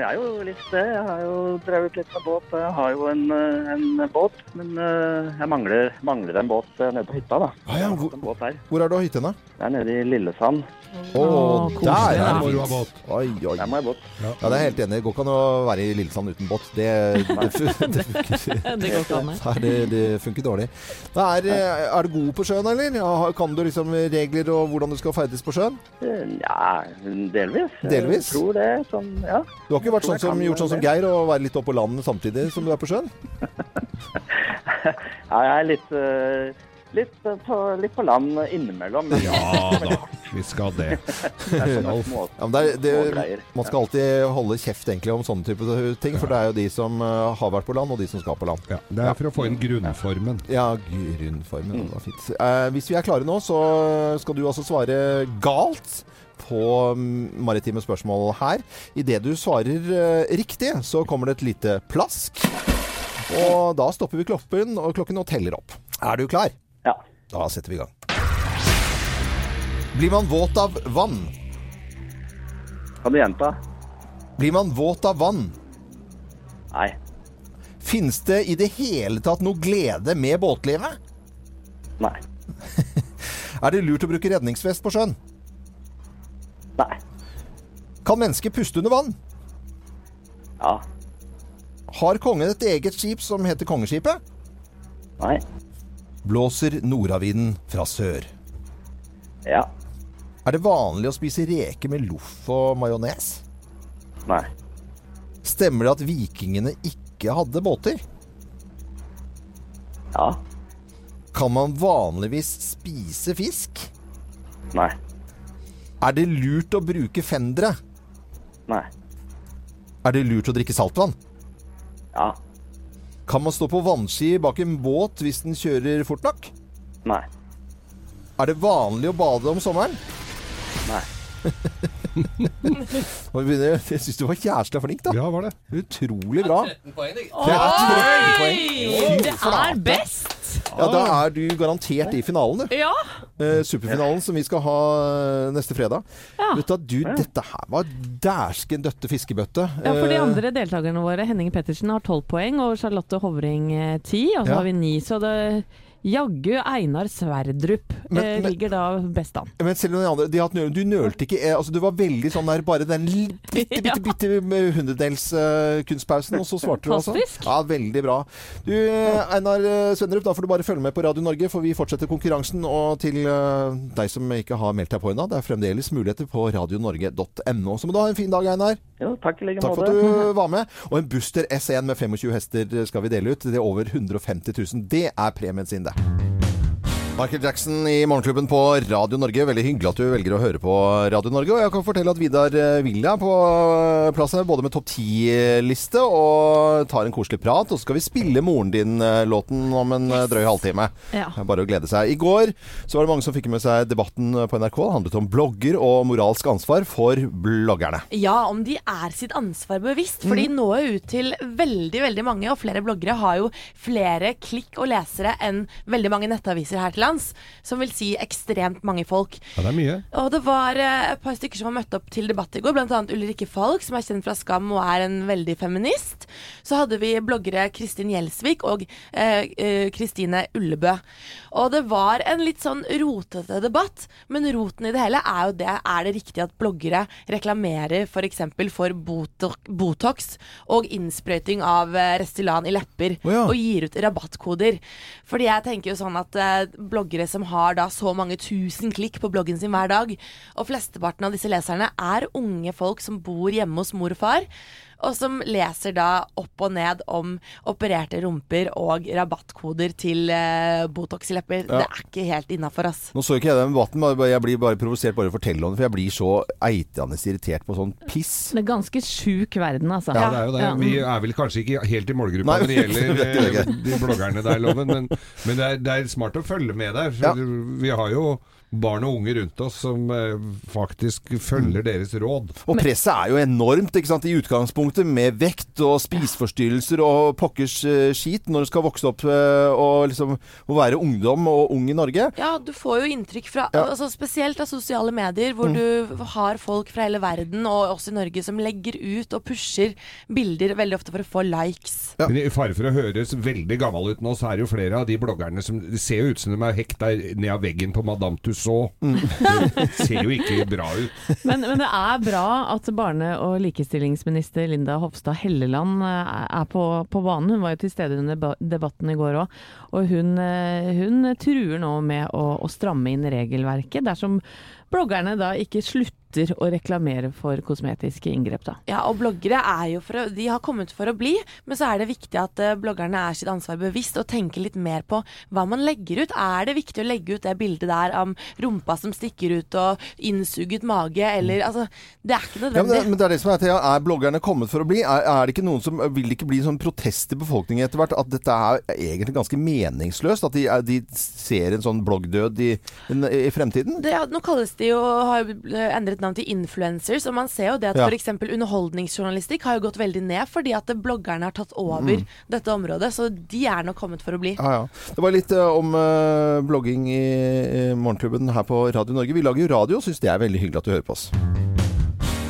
jeg er jo litt det. Jeg har jo drevet litt med båt. Jeg har jo en, eh, en båt, men eh, jeg mangler, mangler en båt nede på hytta, da. Ah, ja, hvor-. Hvor er du har hytte henne? Det er nede i Lillesand. Å, koselig, der er Der må du ha fint. båt. Oi, oi. Der må jeg båt. Ja, det er jeg helt enig i. Det går ikke an å være i Lillesand uten båt. Det, det, det funker [LAUGHS] Det går ikke an. [LAUGHS] det. Det, funker dårlig. Er, er du god på sjøen, eller? Kan du liksom regler og hvordan du skal ferdes på sjøen? Ja, delvis. Delvis? Jeg tror det. Sånn, ja. Du har ikke vært sånn som, gjort sånn som. Geir og være litt oppe på landet samtidig som du er på sjøen? [LAUGHS] ja, jeg er litt, eh, litt, eh, på, litt på land innimellom. Ja [LAUGHS] da, vi skal det. Det [LAUGHS] små, Ja, det er, det, man skal alltid holde kjeft egentlig om sånne type ting, for det er jo de som eh, har vært på land, og de som skal på land. Ja, det er for å få inn grunnformen. Ja, grunnformen. Det var fint. Eh, hvis vi er klare nå, så skal du altså svare galt på mm, maritime spørsmål her. Idet du svarer eh, riktig, så kommer det et lite plask. Og da stopper vi klokken og, klokken og teller opp. Er du klar? Da setter vi i gang. Blir man våt av vann? Kan du gjenta? Blir man våt av vann? Nei. Finnes det i det hele tatt noe glede med båtlivet? Nei. [LAUGHS] Er det lurt å bruke redningsvest på sjøen? Nei. Kan mennesker puste under vann? Ja. Har kongen et eget skip som heter Kongeskipet? Nei. Blåser nordavinden fra sør? Ja. Er det vanlig å spise reker med loff og majones? Nei. Stemmer det at vikingene ikke hadde båter? Ja. Kan man vanligvis spise fisk? Nei. Er det lurt å bruke fendere? Nei. Er det lurt å drikke saltvann? Ja. Kan man stå på vannski bak en båt hvis den kjører fort nok? Nei. Er det vanlig å bade om sommeren? Nei. [LAUGHS] Jeg jeg syns du var jævla flink, da. Ja, var det. Utrolig bra. Oi! Det er 13 poeng. Fy Det er best! Ja, da er du garantert i finalen, du. Ja. Eh, superfinalen som vi skal ha eh, neste fredag. Ja. Vet du, du, dette her var dæsken døtte fiskebøtte. Ja, for de Eh, andre deltakerne våre, Henning Pettersen har tolv poeng, og Charlotte Hovring eh, ti, og så Ja. har vi ni. Så det Jaggu Einar Sverdrup Men- eh, ligger da best an. Men selv om de andre de har hatt Du nølte ikke. eh, Altså, du var veldig sånn der bare den bitte, bitte, [LAUGHS] bitte, bitte med hundredels uh, kunstpausen, og så svarte du altså. Ja, veldig bra. Du, eh, Einar eh, Svendrup, da får du bare følge med på Radio Norge, for vi fortsetter konkurransen. Og til uh, deg som ikke har meldt deg på ennå, det er fremdeles muligheter på radionorge.no. Så må du ha en fin dag, Einar. Jo, takk i like Takk for at du var med. Og en Buster S1 med 25 hester skal vi dele ut. Det er over 150 000. Det er premien sin, det. Michael Jackson i Morgenklubben på Radio Norge. Veldig hyggelig at du velger å høre på Radio Norge. Og jeg kan fortelle at Vidar eh, Villa er på eh, plass her, både med topp 10-liste og tar en koselig prat. Og så skal vi spille Moren din-låten om en eh, drøy halvtime. Ja. Bare å glede seg. I går så var det mange som fikk med seg debatten på NRK. Det handlet om blogger og moralsk ansvar for bloggerne. Ja, om de er sitt ansvar bevisst. For de Mm. når ut til veldig veldig mange, og flere bloggere har jo flere klikk og lesere enn veldig mange nettaviser her til lands. Som vil si ekstremt mange folk. Ja, det er mye. Og det var eh, et par stykker som har møtt opp til debatt i går, bl.a. Ulrikke Falk, som er kjent fra Skam og er en veldig feminist. Så hadde vi bloggere Kristin Gjelsvik og Kristine eh, Ullebø. Og det var en litt sånn rotete debatt, men roten i det hele er jo det Er det riktig at bloggere reklamerer f.eks. For, for botox, og innsprøyting av Restylan i lepper, oh ja. og gir ut rabattkoder? Fordi jeg tenker jo sånn at eh, bloggere som har da så mange tusen klikk på bloggen sin hver dag, og flesteparten av disse leserne er unge folk som bor hjemme hos mor og far, og som leser da opp og ned om opererte rumper og rabattkoder til uh, Botox i lepper. Ja. Det er ikke helt innafor, ass. Nå så ikke jeg den debatten, men jeg blir bare provosert bare å fortelle om det, for jeg blir så eitende irritert på sånn piss. Det er ganske sjuk verden, altså. Ja, det er jo det. Ja. Vi er vel kanskje ikke helt i målgruppa Nei, når det [LAUGHS] gjelder eh, de bloggerne der, Loven, men, men det, er, det er smart å følge med der. For Ja. Vi har jo barn og unge rundt oss som eh, faktisk følger deres råd. Og presset er jo enormt ikke sant, i utgangspunktet, med vekt og spiseforstyrrelser og pokkers eh, skit når du skal vokse opp eh, og liksom og være ungdom og ung i Norge. Ja, du får jo inntrykk fra Ja. altså Spesielt av sosiale medier, hvor Mm. du har folk fra hele verden, og også i Norge, som legger ut og pusher bilder veldig ofte for å få likes. Ja. Men i fare for å høres veldig gammel ut nå, så er det jo flere av de bloggerne som ser jo ut som de er hekta ned av veggen på Madame Tussauds. Mm. Det ser jo ikke bra ut. Men, men det er bra at barne- og likestillingsminister Linda Hofstad Helleland eh, er på, på banen. Hun var jo til stede under debatten i går òg. Og hun, eh, hun truer nå med å, å stramme inn regelverket dersom bloggerne da ikke slutter å reklamere for kosmetiske inngrep. da. Ja, og bloggere er jo for å, de har kommet for å bli, men så er det viktig at eh, bloggerne er sitt ansvar bevisst og tenker litt mer på hva man legger ut. Er det viktig å legge ut det bildet der om rumpa som stikker ut og innsuget mage, eller altså Det er ikke nødvendig. Ja, men, det, men det er det som er til, Er bloggerne kommet for å bli? Er, er det ikke noen som Vil det ikke bli sånn protest i befolkningen etter hvert? At dette er egentlig ganske meningsløst? At de, er- de ser en sånn bloggdød i, i fremtiden? Det, ja, nå kalles det de jo har jo endret navn til influencers, og man ser jo det at Ja. for f.eks. underholdningsjournalistikk har jo gått veldig ned fordi at bloggerne har tatt over Mm. dette området, så de er nok kommet for å bli. Ja, ja. Det var litt uh, om uh, blogging i, i Morgenklubben her på Radio Norge. Vi lager jo radio, og syns det er veldig hyggelig at du hører på oss.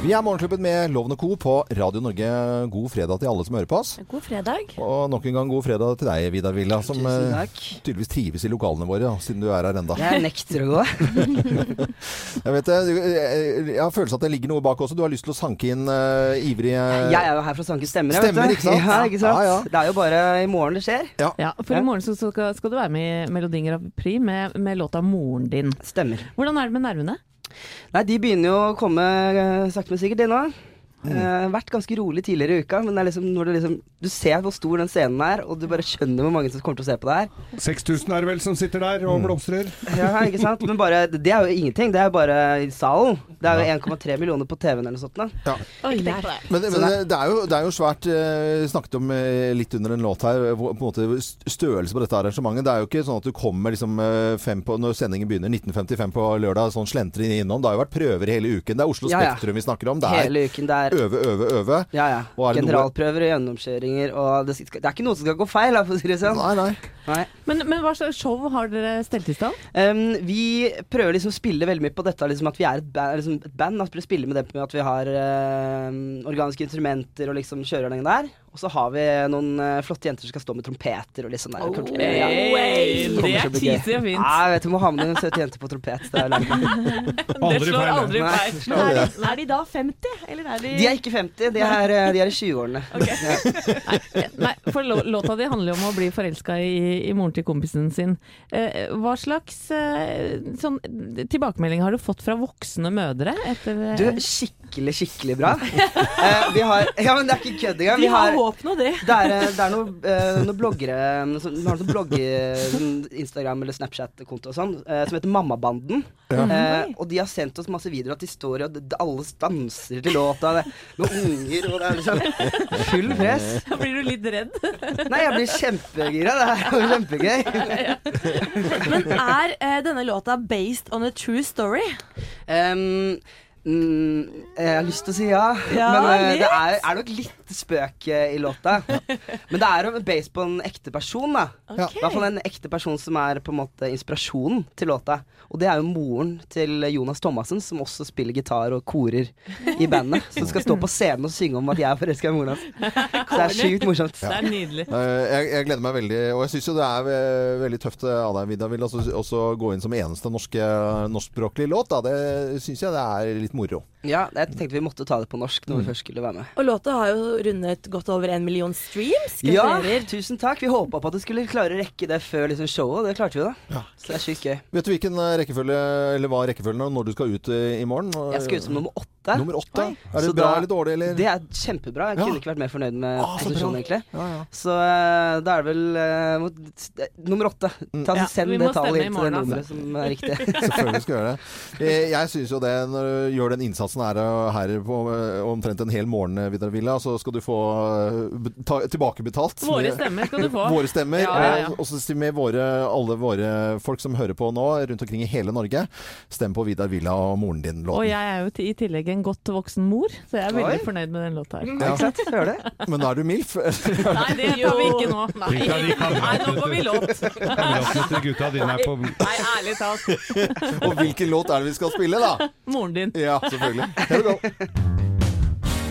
Vi er Morgenklubben med Loven og Co. på Radio Norge. God fredag til alle som hører på oss. God fredag. Og nok en gang god fredag til deg, Vidar Villa, som eh, tydeligvis trives i lokalene våre, da, siden du er her enda. Jeg nekter å gå. [LAUGHS] Jeg vet det. du- Jeg har følelsen at det ligger noe bak også. Du har lyst til å sanke inn eh, ivrige Jeg er jo her for å sanke stemmer. jeg, Stemmer, vet du. ikke sant? [LAUGHS] Ja, ikke sant? Ja, ja. Det er jo bare i morgen det skjer. Ja, for i morgen så skal, skal du være med i Melodi Grand Prix med, med låta 'Moren din'. Stemmer. Hvordan er det med nervene? Nei, de begynner jo å komme eh, sakte, men sikkert, de nå. Mm. Eh, vært ganske rolig tidligere i uka, men det er liksom når du liksom Du ser hvor stor den scenen er, og du bare skjønner hvor mange som kommer til å se på det her. 6000 er det vel som sitter der og blomstrer? Ja, ikke sant? Men bare, det er jo ingenting. Det er jo bare i salen. Det er jo 1,3 millioner på TV-en eller noe sånt. Da. Ja. Det. Men, men det, er jo, det er jo svært Vi Snakket om eh, litt under en låt her, på en måte størrelse på dette arrangementet. Det er jo ikke sånn at du kommer liksom eh, fem på, når sendingen begynner 1955 på lørdag, sånn slentrer innom. Det har jo vært prøver hele uken. Det er Oslo Ja, ja. Spektrum vi snakker om. Det er Hele uken. Det er øve, øve, øve. ja, ja. Og er det noe- generalprøver og gjennomkjøringer, og det, skal, det er ikke noe som skal gå feil, for å si det sånn. Nei, nei. Nei. Men, men hva slags show har dere stelt i stand? Um, vi prøver liksom å spille veldig mye på dette liksom at vi er et band. Liksom et band at vi spiller med det med at vi har uh, organiske instrumenter og liksom den der. Og så har vi noen uh, flotte jenter som skal stå med trompeter og litt sånn der. Oh, kommer ja. Hey, Det er bli og fint. Ja, jeg vet du må ha med en søt jente på trompet. Det er. [LAUGHS] Det slår aldri feil. aldri Er er de da 50, eller er de De er ikke 50, de er, uh, de er i 20-årene. [LAUGHS] Nei, for låta di handler jo om å bli forelska i, i moren til kompisen sin. Eh, hva slags eh, sånn, tilbakemelding har du fått fra voksne mødre etter eh, Du, skikkelig, skikkelig skikkelig bra. [LAUGHS] Eh, vi har [LAUGHS] Ja, men det er ikke kødd engang. Vi, Vi har har håp nå, det. Det er, eh, det er noen eh, noen bloggere som- Vi har noen blogger, sånn Instagram- eller Snapchat-konto og sånn, eh, som heter Mammabanden. Ja. Eh, og de har sendt oss masse videoer at de står og alle danser til låta. Det, med unger, og det er liksom [LAUGHS] full press. Blir du litt redd? Nei, jeg blir kjempegira. Det er kjempegøy. Men er eh, denne låta based on a true story? Um, mm, jeg har lyst til å si ja, Ja, men uh, det er, er nok litt spøk eh, i låta. Men det er jo based på en ekte person, da. Okay. I hvert fall en ekte person som er på en måte inspirasjonen til låta. Og det er jo moren til Jonas Thomassen, som også spiller gitar og korer i bandet. Som skal stå på scenen og synge om at jeg er forelska i moren hans. Så det er sjukt morsomt. Det er nydelig. Eh, Jeg, jeg gleder meg veldig, og jeg syns jo det er eh, veldig tøft av deg, Vidar, vil altså, også gå inn som eneste norske, norskspråklige låt. Da. Det syns jeg det er litt moro. Ja, jeg tenkte vi måtte ta det på norsk når vi først skulle være med. Og låta har jo rundet godt over en million streams. Ja, tusen takk. Vi håpa på at du skulle klare å rekke det før liksom showet, og det klarte vi da. Så det er sykt gøy. Vet du hvilken eh, rekkefølge, eller hva rekkefølgen er når du skal ut eh, i morgen? Jeg skal ut som nummer åtte. Nummer åtte? Oi. Er det Så bra da- eller dårlig, eller? Det er kjempebra. Jeg Ja. kunne ikke vært mer fornøyd med Ah, posisjonen, egentlig. Ja, ja. Så eh, da er det vel uh, mot, nummer åtte. Ta, Ja, send det tallet inn til det nummeret altså. som er riktig. [LAUGHS] Selvfølgelig skal jeg gjøre det. Eh, Jeg syns jo det, når du gjør den innsatsen her, her på eh, omtrent en hel morgen, eh, Vidar Villa, så skal du få eh, ta, tilbakebetalt. Våre stemmer skal du få. [LAUGHS] Våre stemmer. Ja, ja, ja. Og så så med våre, alle våre folk som hører på nå, rundt omkring i hele Norge, stem på Vidar Villa og moren din-låten. Og jeg er jo til- i tillegg en godt voksen mor, så jeg er veldig Oi. fornøyd med den låta her. Ja. Ikke sant? Hører det? Men er du MILF? Nei, det tar vi ikke nå. Nei, Nei nå får vi låt. Kameratene til gutta dine er på Nei, ærlig talt. [LAUGHS] og hvilken låt er det vi skal spille, da? Moren din. Ja, selvfølgelig. Here we go.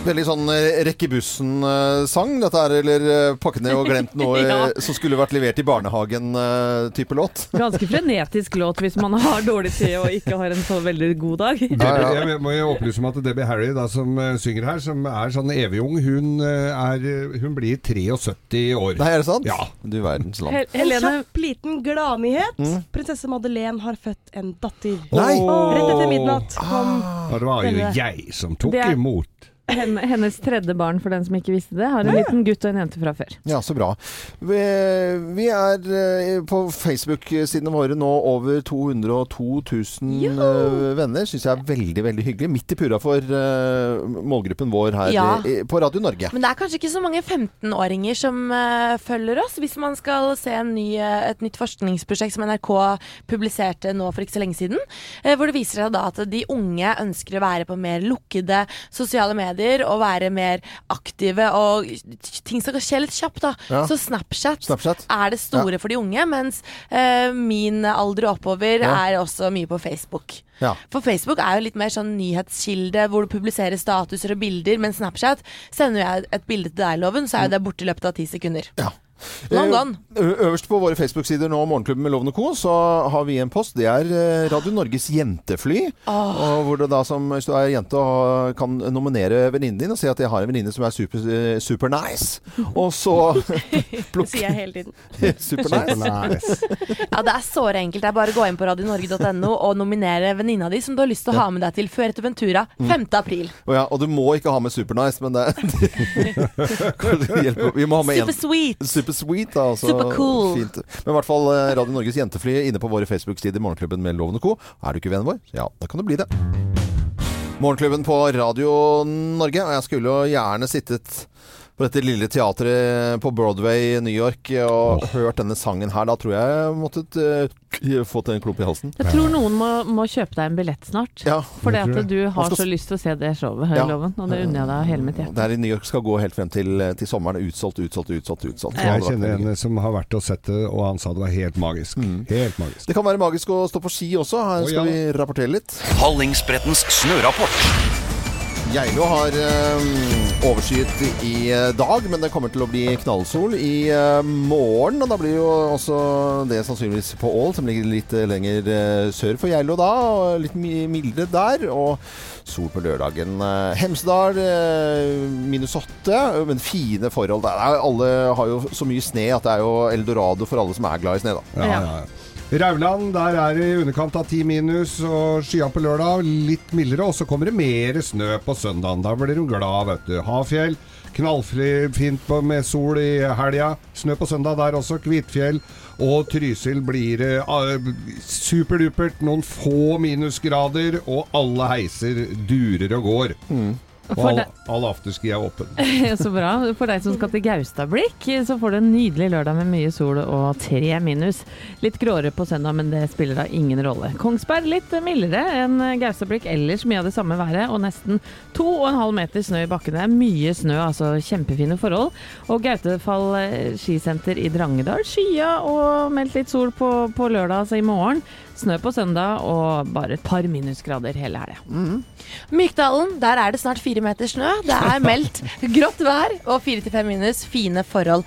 Veldig sånn rekke bussen-sang, dette er, eller eh, pakket ned og glemt noe [LAUGHS] eh, Ja. som skulle vært levert i barnehagen-type låt. [LAUGHS] Ganske frenetisk låt hvis man har dårlig tid og ikke har en så veldig god dag. Ja, ja. Jeg må jo opplyse om at Debbie Harry, da, som eh, synger her, som er sånn evigung, hun, eh, er, hun blir 73 år. Nei, er det sant? Ja. Du verdens land. Hel En Helene, kjapp liten gladnyhet. Mm. Prinsesse Madeleine har født en datter. Nei! Rett etter midnatt kom Og det var jo jeg som tok er- imot. Henne, hennes tredje barn, for den som ikke visste det, har en liten gutt og en jente fra før. Ja, så bra. Vi, vi er eh, på Facebook-sidene våre nå over 202 000 eh, venner. Syns jeg er veldig, veldig hyggelig. Midt i purra for uh, målgruppen vår her Ja. i, på Radio Norge. Men det er kanskje ikke så mange 15-åringer som uh, følger oss. Hvis man skal se en ny, et nytt forskningsprosjekt som NRK publiserte nå for ikke så lenge siden, uh, hvor det viser seg da at de unge ønsker å være på mer lukkede sosiale medier og være mer aktive, og ting skal skje litt kjapt, da. Ja. Så Snapchat, Snapchat. er det store for de unge, mens eh, min alder og oppover Ja. er også mye på Facebook. Ja. For Facebook er jo litt mer sånn nyhetskilde hvor du publiserer statuser og bilder, men Snapchat sender jeg et bilde til deg, Loven, så er jo det borte i løpet av ti sekunder. Long gone. Eh, Øverst på våre Facebook-sider nå, Morgenklubben med Lovende Co., så har vi en post. Det er eh, Radio Norges jentefly. Og hvor du da som hvis du er jente og kan nominere venninnen din og si at jeg har en venninne som er super, eh, super nice. Og så [LAUGHS] Det sier jeg hele tiden. [LAUGHS] Super nice. Ja, det er såre enkelt. Det er bare å gå inn på radionorge.no og nominere venninna di som du har lyst til å ha med deg til Fuerteventura 5. april. Og, ja, og du må ikke ha med super nice, men det, [LAUGHS] det hjelper. Vi må ha med en- Super sweet. Super sweet, da. Altså, Super cool. Fint. Men i hvert fall eh, Radio Norges jentefly inne på våre Facebook-sider, Morgenklubben med Loven og Co. Er du ikke vennen vår? Ja, da kan du bli det. Morgenklubben på Radio Norge. Og jeg skulle jo gjerne sittet på dette lille teatret på Broadway i New York og hørt denne sangen her. Da tror jeg jeg måtte [LAUGHS] uh, fått en klump i halsen. Jeg tror noen må, må kjøpe deg en billett snart. Ja, Fordi at du har skal så lyst til å se det showet, Ja. Loven. Og det unner jeg deg av hele mitt hjerte. Det her i New York skal gå helt frem til, til sommeren. Utsolgt, utsolgt, utsolgt. utsolgt. Jeg kjenner en som har vært og sett det, og han sa det var helt magisk. Helt magisk. Det kan være magisk å stå på ski også. Her skal skal ja. vi rapportere litt. Hallingsbrettens snørapport. Geilo har eh, overskyet i eh, dag, men det kommer til å bli knallsol i eh, morgen. Og da blir jo også det sannsynligvis på Ål, som ligger litt eh, lenger eh, sør for Geilo da. Og litt mildere der. Og sol på lørdagen. Eh, Hemsedal minus åtte, men fine forhold. Det er, alle har jo så mye sne at det er jo eldorado for alle som er glad i sne, da. Ja, ja, ja. Rauland, der er det i underkant av 10 minus og skya på lørdag. Litt mildere, og så kommer det mer snø på søndagen. Da blir hun glad, vet du. Havfjell, knallfint med sol i helga. Snø på søndag der også. Kvitfjell og Trysil blir det uh, superdupert. Noen få minusgrader, og alle heiser durer og går. Og all, all afterski er åpen. [LAUGHS] Så bra. For deg som skal til Gaustablikk, så får du en nydelig lørdag med mye sol og tre minus. Litt gråere på søndag, men det spiller da ingen rolle. Kongsberg litt mildere enn Gaustablikk, ellers mye av det samme været, og nesten to og en halv meter snø i bakken. Det er mye snø, altså kjempefine forhold. Og Gautefall eh, skisenter i Drangedal, skya og meldt litt sol på, på lørdag, altså i morgen. Snø på søndag og bare et par minusgrader hele helga. Mykdalen, der er det snart fire meter snø. Det er [LAUGHS] meldt grått vær og fire til fem minus. Fine forhold.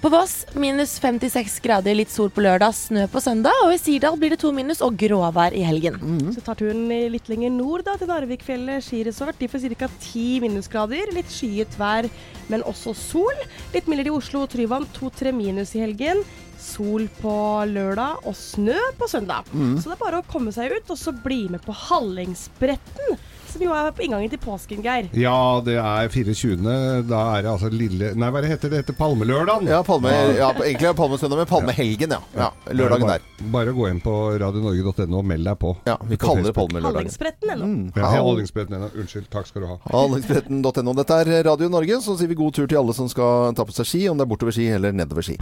På Voss minus 56 grader, litt sol på lørdag, snø på søndag. Og i Sirdal blir det to minus og gråvær i helgen. Så tar turen litt lenger nord da, til Narvikfjellet skiresort. De får ca. ti minusgrader. Litt skyet vær, men også sol. Litt mildere i Oslo og Tryvann, 2-3 minus i helgen. Sol på lørdag og snø på søndag. Mm. Så det er bare å komme seg ut og så bli med på Hallingsbretten. Som jo er på inngangen til påsken, Geir. Ja, det er 24. Da er det altså lille Nei, hva heter det? Det heter Palmelørdagen. Ja, palme, ja egentlig er palmesøndag, men palmehelgen, ja. ja. Lørdagen bare, der. Bare gå inn på radionorge.no og meld deg på. Ja, vi På kaller det palmelørdagen. Hallingsbretten ennå. Mm. Ja, Hallingsbretten. Unnskyld. Takk skal du ha. Hallingsbretten.no. Dette er Radio Norge, så sier vi god tur til alle som skal ta på seg ski, om det er bortover ski eller nedover ski.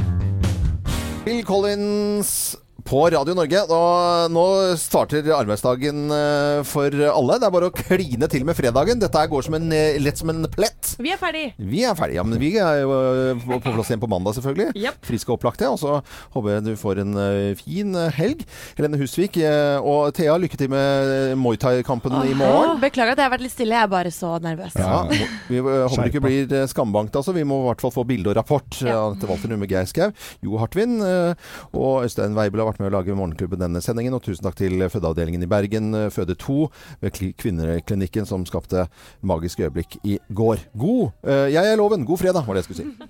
Bill Collins på Radio Norge. Og nå starter arbeidsdagen eh, for alle. Det er bare å kline til med fredagen. Dette her går som en, eh, lett som en plett. Vi er ferdig. Vi er ferdige, ja, men vi er jo eh, på plass igjen på mandag, selvfølgelig. Yep. Friske og opplagte. Og så håper jeg du får en fin helg. Helene Husvik og Thea, lykke til med Muay Thai-kampen i morgen. Beklager at jeg har vært litt stille, jeg er bare så nervøs. Ja, vi håper du ikke blir skambankt, altså. Vi må i hvert fall få bilde og rapport ja. til Walter Numme Geirskau, Jo Hartvin og Øystein Weibel har vært med å lage Morgenklubben denne sendingen. Og tusen takk til fødeavdelingen i Bergen, eh, Føde 2 ved Kli- Kvinneklinikken, som skapte magiske øyeblikk i går. God! eh, Jeg er Loven. God fredag, var det jeg skulle si.